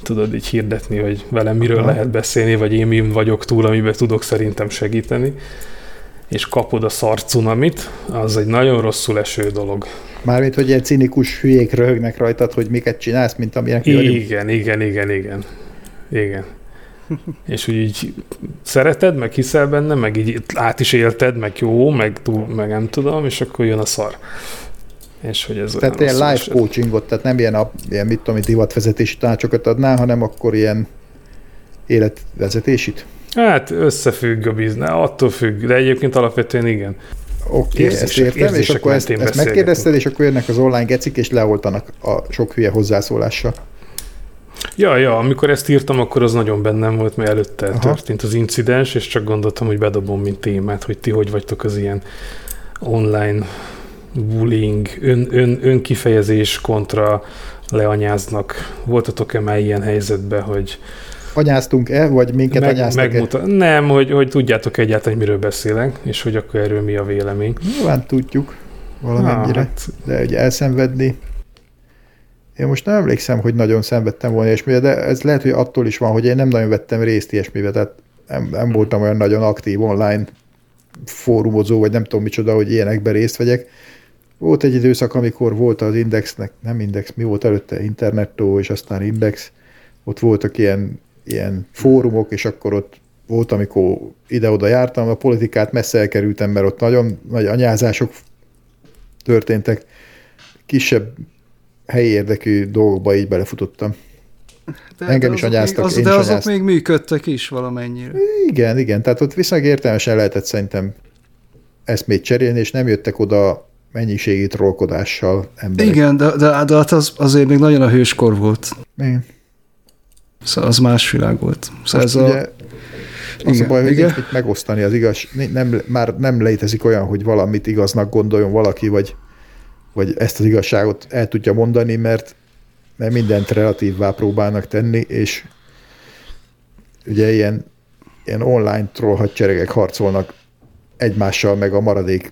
tudod így hirdetni, hogy velem miről Aha. lehet beszélni, vagy én mi vagyok túl, amiben tudok szerintem segíteni, és kapod a szar cunamit, az egy nagyon rosszul eső dolog. Mármint, hogy ilyen cinikus hülyék röhögnek rajtad, hogy miket csinálsz, mint amilyen vagyunk. Igen, igen, igen, igen. Igen. És hogy így szereted, meg hiszel benne, meg így át is élted, meg jó, meg, túl, meg nem tudom, és akkor jön a szar. És hogy ez Tehát ilyen life esett. coachingot, tehát nem ilyen, a, ilyen mit tudom, divatvezetési tanácsokat adnál, hanem akkor ilyen életvezetésit. Hát összefügg a biznisz, attól függ, de egyébként alapvetően igen. Oké, okay, ezt értem, és akkor ezt, ezt megkérdezted, és akkor jönnek az online gecik, és leoltanak a sok hülye hozzászólással. Ja, ja, amikor ezt írtam, akkor az nagyon bennem volt, mert előtte. Aha. történt az incidens, és csak gondoltam, hogy bedobom, mint témát, hogy ti hogy vagytok az ilyen online bullying, ön, ön, önkifejezés kontra leanyáznak. Voltatok-e már ilyen helyzetben, hogy anyáztunk-e, vagy minket meg, anyáztak megmuta- Nem, hogy, hogy tudjátok egyáltalán, hogy miről beszélek, és hogy akkor erről mi a vélemény. Nyilván tudjuk valamennyire, hát... de hogy elszenvedni. Én most nem emlékszem, hogy nagyon szenvedtem volna ilyesmire, de ez lehet, hogy attól is van, hogy én nem nagyon vettem részt ilyesmibe, tehát nem, nem voltam olyan nagyon aktív online fórumozó, vagy nem tudom micsoda, hogy ilyenekben részt vegyek. Volt egy időszak, amikor volt az Indexnek, nem Index, mi volt előtte, Internettó, és aztán Index, ott voltak ilyen ilyen fórumok, és akkor ott volt, amikor ide-oda jártam, a politikát messze elkerültem, mert ott nagyon nagy anyázások történtek. Kisebb helyi érdekű dolgokba így belefutottam. De, Engem de is anyáztak, még, az, én De is azok anyáztak. még működtek is valamennyire. Igen, igen, tehát ott viszonylag értelmesen lehetett szerintem eszmét cserélni, és nem jöttek oda mennyiségi trollkodással emberek. Igen, de, de, de hát az, azért még nagyon a hőskor volt. Igen. Szóval az más világ volt. Szóval ez ugye, a... Az igen, a baj, hogy igen. Megosztani az igaz, nem, már nem létezik olyan, hogy valamit igaznak gondoljon valaki, vagy, vagy ezt az igazságot el tudja mondani, mert, mert mindent relatívvá próbálnak tenni, és ugye ilyen, ilyen online troll hadseregek harcolnak egymással, meg a maradék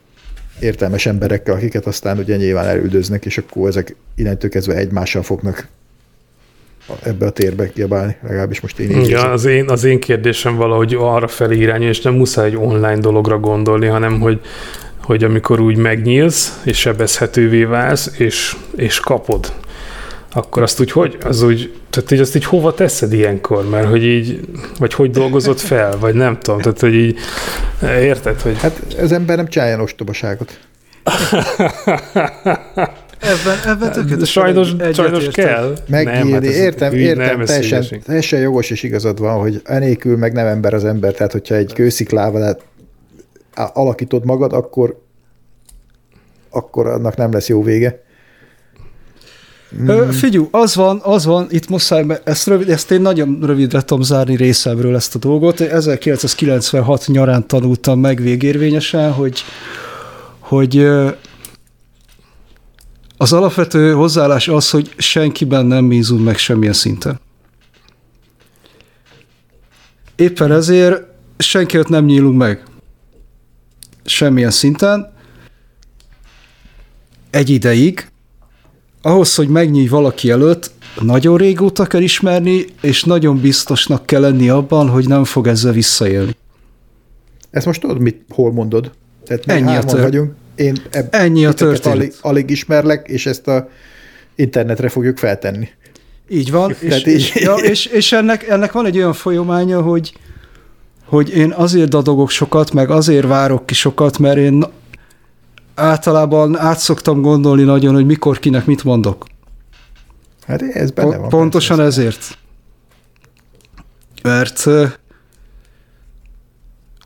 értelmes emberekkel, akiket aztán ugye nyilván elüldöznek, és akkor ezek innentől kezdve egymással fognak ebbe a térbe kiabálni, legalábbis most én így ja, az én, az én kérdésem valahogy arra felé irányul, és nem muszáj egy online dologra gondolni, hanem hogy, hogy amikor úgy megnyílsz, és sebezhetővé válsz, és, és kapod, akkor azt úgy hogy, az úgy, tehát hogy azt így hova teszed ilyenkor, mert hogy így, vagy hogy dolgozott fel, vagy nem tudom, tehát hogy így, érted, hogy... Hát ez ember nem csinálja ostobaságot. Ebben, ebben tökéletesen sajnos, sajnos kell. Megírni, hát értem, értem, nem teljesen, teljesen jogos és igazad van, hogy enélkül meg nem ember az ember, tehát hogyha egy kősziklával alakítod magad, akkor akkor annak nem lesz jó vége. Mm. Figyú, az van, az van, itt muszáj, ezt, rövid, ezt én nagyon rövidre tudom zárni részemről ezt a dolgot. 1996 nyarán tanultam meg végérvényesen, hogy, hogy az alapvető hozzáállás az, hogy senkiben nem bízunk meg semmilyen szinten. Éppen ezért senkiet nem nyílunk meg semmilyen szinten. Egy ideig, ahhoz, hogy megnyílj valaki előtt, nagyon régóta kell ismerni, és nagyon biztosnak kell lenni abban, hogy nem fog ezzel visszaélni. Ezt most tudod, mit, hol mondod? Tehát mi Ennyi a tör... vagyunk én ebb, Ennyi a történet. Alig, alig ismerlek, és ezt a internetre fogjuk feltenni. Így van, és. És, ja, és, és ennek, ennek van egy olyan folyamánya, hogy, hogy én azért dadogok sokat, meg azért várok ki sokat, mert én általában át szoktam gondolni nagyon, hogy mikor kinek mit mondok. Hát ez benne van. Pontosan ezért. Mert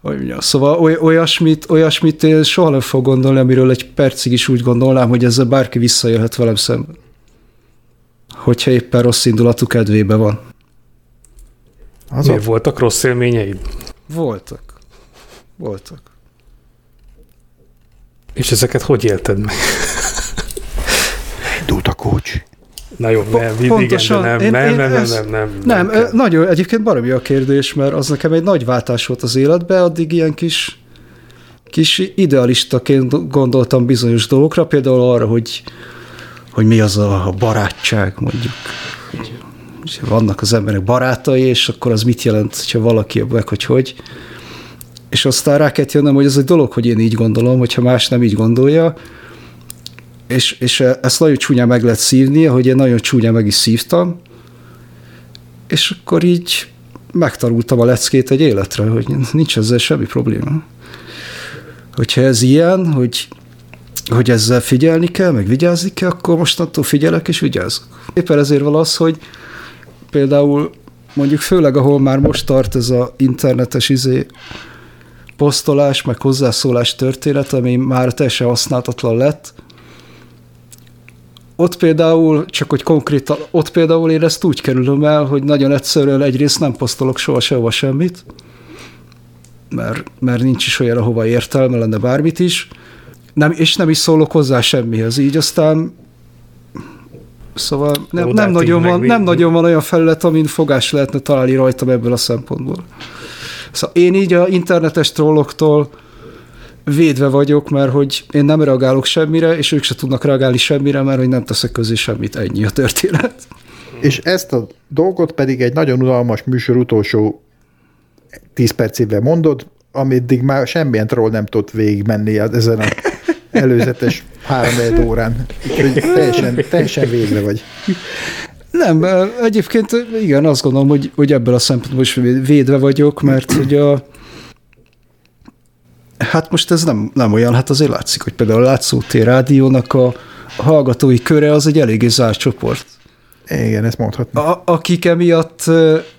hogy mondjam, szóval oly, olyasmit, olyasmit én soha nem fog gondolni, amiről egy percig is úgy gondolnám, hogy ezzel bárki visszajöhet velem szemben. Hogyha éppen rossz indulatú kedvébe van. Az Miért voltak rossz élményeid? Voltak. Voltak. És ezeket hogy élted meg? Indult a kócs. Na jó, nem, Pontosan, igen, nem, én, nem, én nem, nem, nem, nem, nem, nem nagyon, egyébként baromi a kérdés, mert az nekem egy nagy váltás volt az életbe, addig ilyen kis, kis idealistaként gondoltam bizonyos dolgokra, például arra, hogy, hogy mi az a barátság, mondjuk. Vannak az emberek barátai, és akkor az mit jelent, hogyha valaki meg, hogy hogy. És aztán rá kellett jönnöm, hogy ez egy dolog, hogy én így gondolom, hogyha más nem így gondolja, és, és ezt nagyon csúnyán meg lehet szívni, hogy én nagyon csúnyán meg is szívtam, és akkor így megtanultam a leckét egy életre, hogy nincs ezzel semmi probléma. Hogyha ez ilyen, hogy, hogy ezzel figyelni kell, meg vigyázni kell, akkor mostantól figyelek és vigyázok. Éppen ezért van az, hogy például mondjuk főleg, ahol már most tart ez a internetes izé, posztolás, meg hozzászólás történet, ami már teljesen használhatatlan lett, ott például, csak hogy konkrétan, ott például én ezt úgy kerülöm el, hogy nagyon egyszerűen egyrészt nem posztolok soha sehova semmit, mert, mert nincs is olyan, ahova értelme lenne bármit is, nem, és nem is szólok hozzá semmihez. Így aztán Szóval nem, nem, nagyon van, nem nagyon van olyan felület, amin fogás lehetne találni rajtam ebből a szempontból. Szóval én így a internetes trolloktól védve vagyok, mert hogy én nem reagálok semmire, és ők se tudnak reagálni semmire, mert hogy nem teszek közé semmit, ennyi a történet. És ezt a dolgot pedig egy nagyon unalmas műsor utolsó 10 percével mondod, ameddig már semmilyen troll nem tudott végigmenni ezen a előzetes három órán. Úgyhogy teljesen, teljesen végre vagy. Nem, egyébként igen, azt gondolom, hogy, hogy ebből a szempontból is védve vagyok, mert hogy a, Hát most ez nem, nem olyan, hát azért látszik, hogy például a Látszótér rádiónak a hallgatói köre az egy eléggé zárt csoport. Igen, ezt mondhatni. A, akik emiatt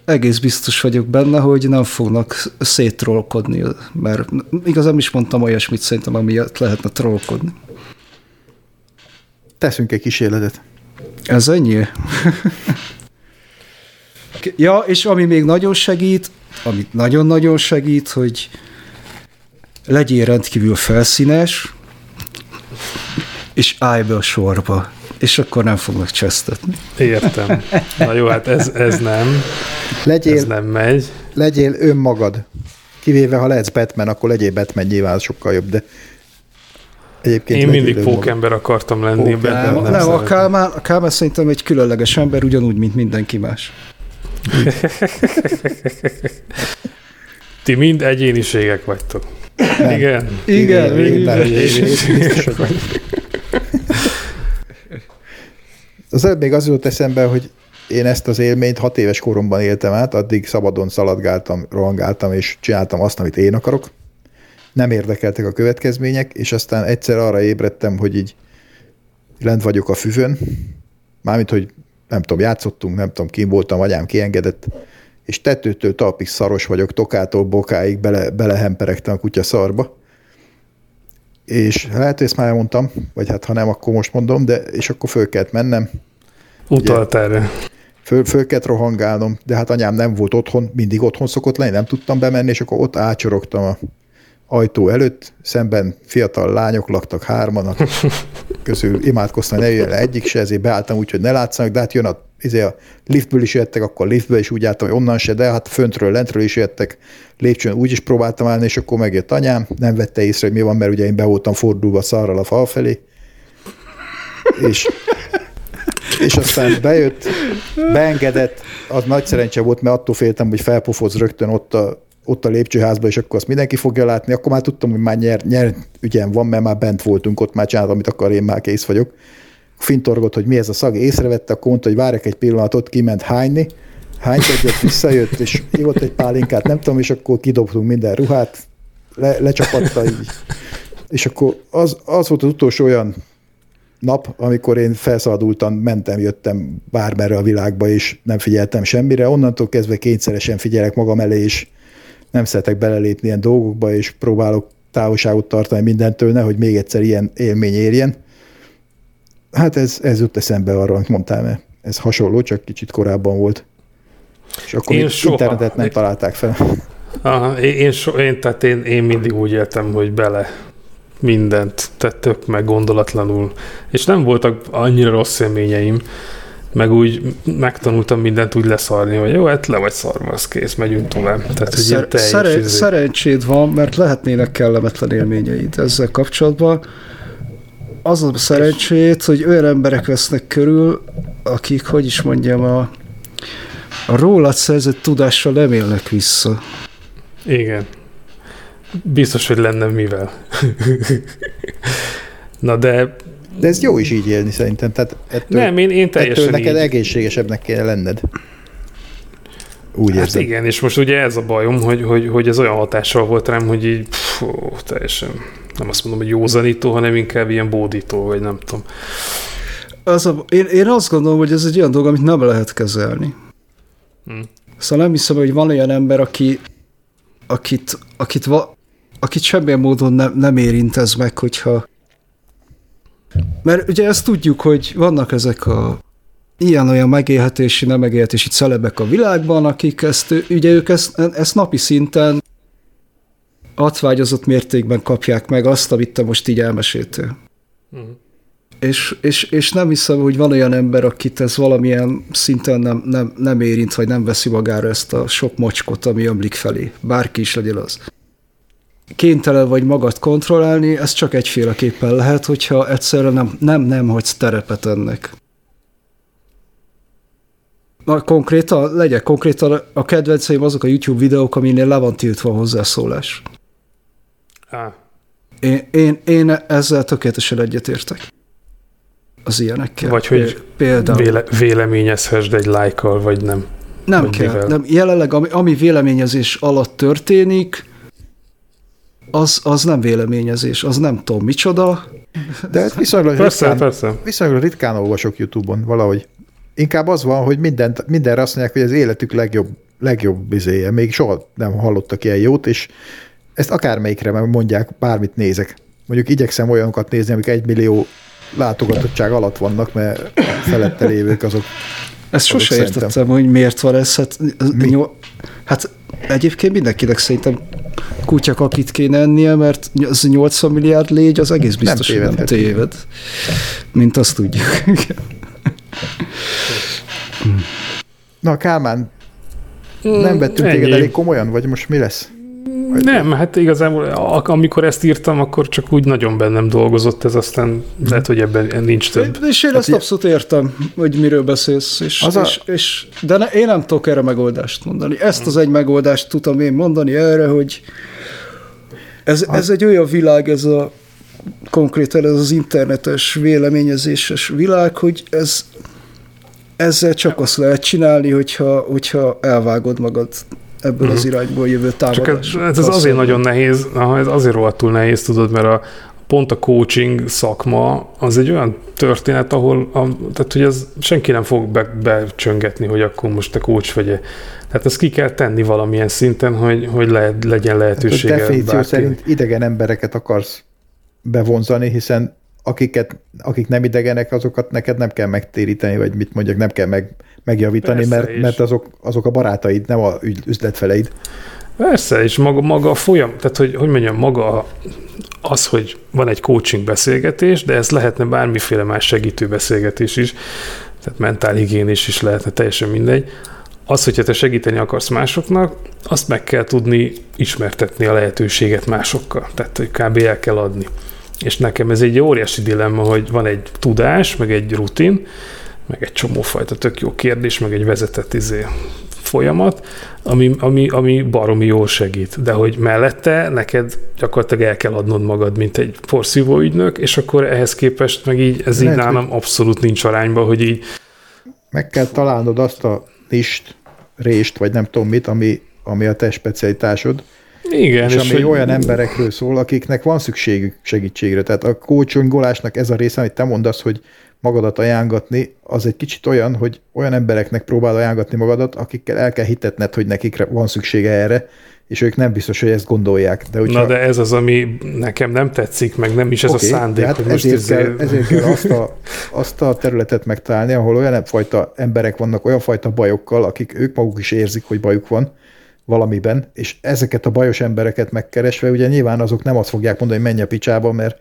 egész biztos vagyok benne, hogy nem fognak szétrollkodni, mert igazán is mondtam olyasmit szerintem, amiatt lehetne trollkodni. Teszünk egy kísérletet. Ez ennyi? ja, és ami még nagyon segít, ami nagyon-nagyon segít, hogy legyél rendkívül felszínes, és állj be a sorba, és akkor nem fognak csesztetni. Értem. Na jó, hát ez, ez nem. Legyél, ez nem megy. Legyél önmagad. Kivéve, ha lehetsz Batman, akkor legyél Batman, nyilván sokkal jobb, de Egyébként Én mindig pókember akartam lenni. Pók, nem, nem, nem a, Kálmán, a Kálmán szerintem egy különleges ember, ugyanúgy, mint mindenki más. Ti mind egyéniségek vagytok. Nem. Igen. Igen, Igen. Az előbb még az jutott eszembe, hogy én ezt az élményt hat éves koromban éltem át, addig szabadon szaladgáltam, rohangáltam, és csináltam azt, amit én akarok. Nem érdekeltek a következmények, és aztán egyszer arra ébredtem, hogy így lent vagyok a füvön, mármint, hogy nem tudom, játszottunk, nem tudom, kim voltam, anyám kiengedett, és tetőtől talpig szaros vagyok, tokától bokáig bele, belehemperegtem a kutya szarba. És lehet, hogy ezt már elmondtam, vagy hát ha nem, akkor most mondom, de és akkor föl kellett mennem. Utalt erre. Föl, föl kellett rohangálnom, de hát anyám nem volt otthon, mindig otthon szokott lenni, nem tudtam bemenni, és akkor ott ácsorogtam a ajtó előtt, szemben fiatal lányok laktak hárman, közül imádkoztam, ne jöjjön egyik se, ezért beálltam úgy, hogy ne látszanak, de hát jön a, izé a liftből is jöttek, akkor a liftből is úgy álltam, hogy onnan se, de hát föntről, lentről is jöttek, lépcsőn úgy is próbáltam állni, és akkor megjött anyám, nem vette észre, hogy mi van, mert ugye én be voltam fordulva szarral a fal felé, és, és aztán bejött, beengedett, az nagy szerencse volt, mert attól féltem, hogy felpofoz rögtön ott a ott a lépcsőházban, és akkor azt mindenki fogja látni, akkor már tudtam, hogy már nyer, nyer ügyem van, mert már bent voltunk, ott már csináltam, amit akar, én már kész vagyok. Fintorgott, hogy mi ez a szag, észrevette, akkor mondta, hogy várják egy pillanatot, kiment hányni, hányt egyet, visszajött, és ivott egy pálinkát, nem tudom, és akkor kidobtunk minden ruhát, le, lecsapatta így. És akkor az, az volt az utolsó olyan nap, amikor én felszabadultan mentem, jöttem bármerre a világba, és nem figyeltem semmire. Onnantól kezdve kényszeresen figyelek magam elé, és nem szeretek belelépni ilyen dolgokba, és próbálok távolságot tartani mindentől, nehogy még egyszer ilyen élmény érjen. Hát ez, ez jut eszembe arra, amit mondtál, mert ez hasonló, csak kicsit korábban volt. És akkor én soha, internetet nem én, találták fel. Aha, én, én, so, én, tehát én, én mindig úgy éltem, hogy bele mindent tettök meg gondolatlanul. És nem voltak annyira rossz élményeim, meg úgy megtanultam mindent úgy leszarni, hogy jó, hát le vagy szarva, az kész, megyünk tovább. Tehát, hogy Szer- szere- izé- szerencséd van, mert lehetnének kellemetlen élményeid ezzel kapcsolatban. Az a szerencsét, hogy olyan emberek vesznek körül, akik, hogy is mondjam, a, a rólad szerzett tudással nem élnek vissza. Igen. Biztos, hogy lenne mivel. Na de de ez jó is így élni szerintem. Tehát ettől, nem, én, én teljesen ettől neked így. egészségesebbnek kell lenned. Úgy hát érzem. igen, és most ugye ez a bajom, hogy, hogy, hogy ez olyan hatással volt rám, hogy így pff, teljesen, nem azt mondom, hogy józanító, hanem inkább ilyen bódító, vagy nem tudom. Az a, én, én azt gondolom, hogy ez egy olyan dolog, amit nem lehet kezelni. Hmm. Szóval nem hiszem, hogy van olyan ember, aki, akit, akit, va, akit semmilyen módon ne, nem érint ez meg, hogyha mert ugye ezt tudjuk, hogy vannak ezek a ilyen-olyan megélhetési, nem megélhetési celebek a világban, akik ezt, ugye ők ezt, ezt napi szinten atvágyozott mértékben kapják meg azt, amit te most így elmeséltél. Uh-huh. És, és, és nem hiszem, hogy van olyan ember, akit ez valamilyen szinten nem, nem, nem érint, vagy nem veszi magára ezt a sok mocskot, ami ömlik felé. Bárki is legyen az. Kénytelen vagy magad kontrollálni, ez csak egyféleképpen lehet, hogyha egyszerűen nem, nem, nem hagysz terepet ennek. Na, konkrétan, legyen konkrétan, a kedvenceim azok a YouTube videók, aminél le van tiltva a hozzászólás. Á. Én, én, én ezzel tökéletesen egyetértek. Az ilyenekkel. Vagy hogy például. Véle, véleményezhessd egy lájkkal, vagy nem. Nem vagy kell. Nem. Jelenleg, ami, ami véleményezés alatt történik, az, az nem véleményezés, az nem tudom micsoda. De ez viszonylag persze, ritkán, persze. viszonylag ritkán olvasok YouTube-on valahogy. Inkább az van, hogy mindent, mindenre azt mondják, hogy az életük legjobb, legjobb bizéje. Még soha nem hallottak ilyen jót, és ezt akármelyikre mondják, bármit nézek. Mondjuk igyekszem olyanokat nézni, amik egy millió látogatottság alatt vannak, mert felette lévők azok. Ezt sose értettem, hogy miért van ez. Hát, nyol, hát egyébként mindenkinek szerintem kutyak, akit kéne ennie, mert az 80 milliárd légy, az egész biztos, nem hogy nem téved. Mint azt tudjuk. Na, Kálmán, nem vettünk téged elég komolyan, vagy most mi lesz? Vagy nem, hát igazából amikor ezt írtam, akkor csak úgy nagyon bennem dolgozott ez, aztán lehet, hogy ebben nincs több. És én hát ezt abszolút értem, hogy miről beszélsz, és, az és, a... és, de ne, én nem tudok erre megoldást mondani. Ezt az egy megoldást tudom én mondani erre, hogy ez, ez egy olyan világ, ez a konkrétan ez az internetes véleményezéses világ, hogy ez ezzel csak azt lehet csinálni, hogyha, hogyha elvágod magad ebből uh-huh. az mhm. irányból jövő támadás. Csak ez, ez azért nagyon nehéz, ez azért rohadtul nehéz, tudod, mert a, pont a coaching szakma az egy olyan történet, ahol a, tehát, hogy ez senki nem fog be, becsöngetni, hogy akkor most te coach vagy -e. Tehát ezt ki kell tenni valamilyen szinten, hogy, hogy le, legyen lehetősége. Hát a definíció szerint idegen embereket akarsz bevonzani, hiszen akiket, akik nem idegenek, azokat neked nem kell megtéríteni, vagy mit mondjak, nem kell meg, megjavítani, Persze, mert, mert azok, azok a barátaid, nem a üzletfeleid. Persze, és maga, maga a folyam, tehát hogy, hogy mondjam, maga az, hogy van egy coaching beszélgetés, de ez lehetne bármiféle más segítő beszélgetés is, tehát mentálhigiénés is lehetne, teljesen mindegy. Az, hogyha te segíteni akarsz másoknak, azt meg kell tudni ismertetni a lehetőséget másokkal. Tehát, hogy kb. el kell adni. És nekem ez egy óriási dilemma, hogy van egy tudás, meg egy rutin, meg egy csomófajta tök jó kérdés, meg egy vezetett izé folyamat, ami, ami, ami baromi jól segít. De hogy mellette neked gyakorlatilag el kell adnod magad, mint egy porszívó ügynök, és akkor ehhez képest meg így, ez Lehet, így nálam abszolút nincs arányba, hogy így... Meg kell találnod azt a list, rést, vagy nem tudom mit, ami, ami a te specialitásod, igen, és, és ami hogy... olyan emberekről szól, akiknek van szükségük segítségre. Tehát a coachingolásnak ez a része, amit te mondasz, hogy magadat ajánlatni, az egy kicsit olyan, hogy olyan embereknek próbál ajánlatni magadat, akikkel el kell hitetned, hogy nekik van szüksége erre, és ők nem biztos, hogy ezt gondolják. De hogyha... Na de ez az, ami nekem nem tetszik, meg nem is ez okay, a szándék. Hát ezért, most kell, ezért kell azt a, azt a területet megtalálni, ahol olyan fajta emberek vannak, olyan fajta bajokkal, akik ők maguk is érzik, hogy bajuk van, valamiben, és ezeket a bajos embereket megkeresve, ugye nyilván azok nem azt fogják mondani, hogy menj a picsába, mert,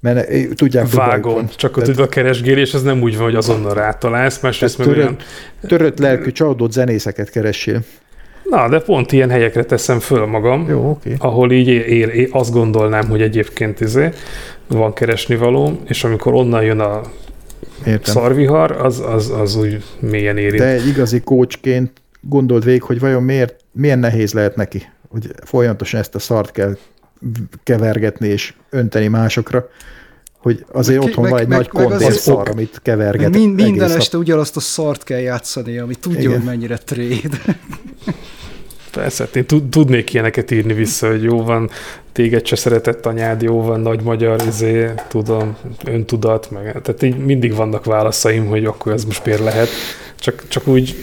mert eh, tudják, Vágom, hogy csak a keresgélés, ez nem úgy van, hogy azonnal rátalálsz, másrészt meg törött, olyan... Törött lelkű, csalódott zenészeket keressél. Na, de pont ilyen helyekre teszem föl magam, Jó, okay. ahol így ér, ér, azt gondolnám, hogy egyébként izé van keresni való, és amikor onnan jön a Értem. szarvihar, az, az, az úgy mélyen érint. De egy igazi kócsként gondold végig, hogy vajon miért, milyen nehéz lehet neki, hogy folyamatosan ezt a szart kell kevergetni és önteni másokra, hogy azért meg, otthon meg, van egy meg, nagy kondén szar, amit keverget. Mind, minden este nap. ugyanazt a szart kell játszani, ami tudja, Igen. hogy mennyire tréd. Persze, hát én tudnék ilyeneket írni vissza, hogy jó van, téged se szeretett anyád, jó van, nagy magyar, izé, tudom, öntudat, meg, tehát így mindig vannak válaszaim, hogy akkor ez most miért lehet, csak, csak úgy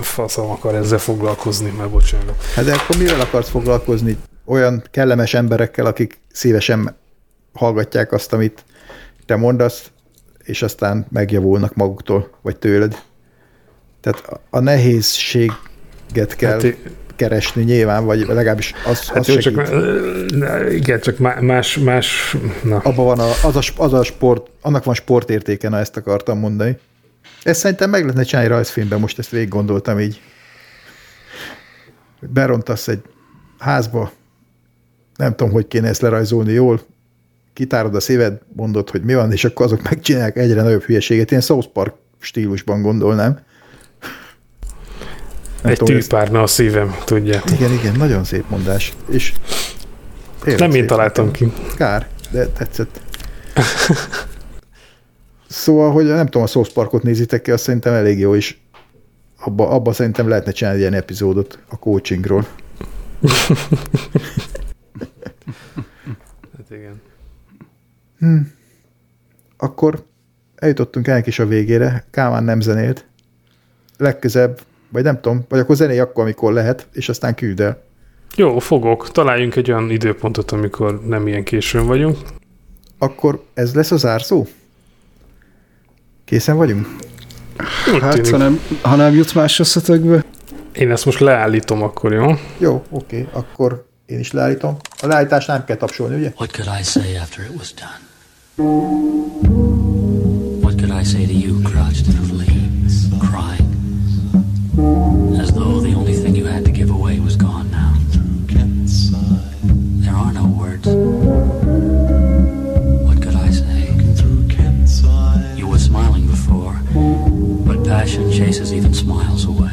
faszom akar ezzel foglalkozni, mert bocsánat. Hát de akkor mivel akarsz foglalkozni? Olyan kellemes emberekkel, akik szívesen hallgatják azt, amit te mondasz, és aztán megjavulnak maguktól, vagy tőled. Tehát a nehézséget kell hát keresni nyilván, vagy legalábbis az, hát az jó, csak, igen, csak más, más na. Abban van a, az, a, az a sport, annak van sportértéke, na ezt akartam mondani. Ezt szerintem meg lehetne csinálni rajzfilmben, most ezt végig gondoltam így. Berontasz egy házba, nem tudom, hogy kéne ezt lerajzolni jól, kitárod a szíved, mondod, hogy mi van, és akkor azok megcsinálják egyre nagyobb hülyeséget. Én South Park stílusban gondolnám. Nem Egy tűpárna a szívem, tudja. Igen, igen, nagyon szép mondás. És nem én találtam ki. Kár, de tetszett. szóval, hogy nem tudom, a South Parkot nézitek ki, azt szerintem elég jó is. Abba, abba szerintem lehetne csinálni ilyen epizódot a coachingról. hát igen. Hm. Akkor eljutottunk ennek is a végére. Kálmán nem zenélt. Legközebb, vagy nem tudom, vagy akkor zenéj akkor, amikor lehet, és aztán küld el. Jó, fogok. Találjunk egy olyan időpontot, amikor nem ilyen későn vagyunk. Akkor ez lesz az zárszó? Készen vagyunk? hát, ha nem, ha nem jutsz más összetekbe. Én ezt most leállítom akkor, jó? Jó, oké, okay. akkor én is leállítom. A leállítás nem kell tapsolni, ugye? What could I say after it was done? What could I say to you crouched in the passion chases even smiles away.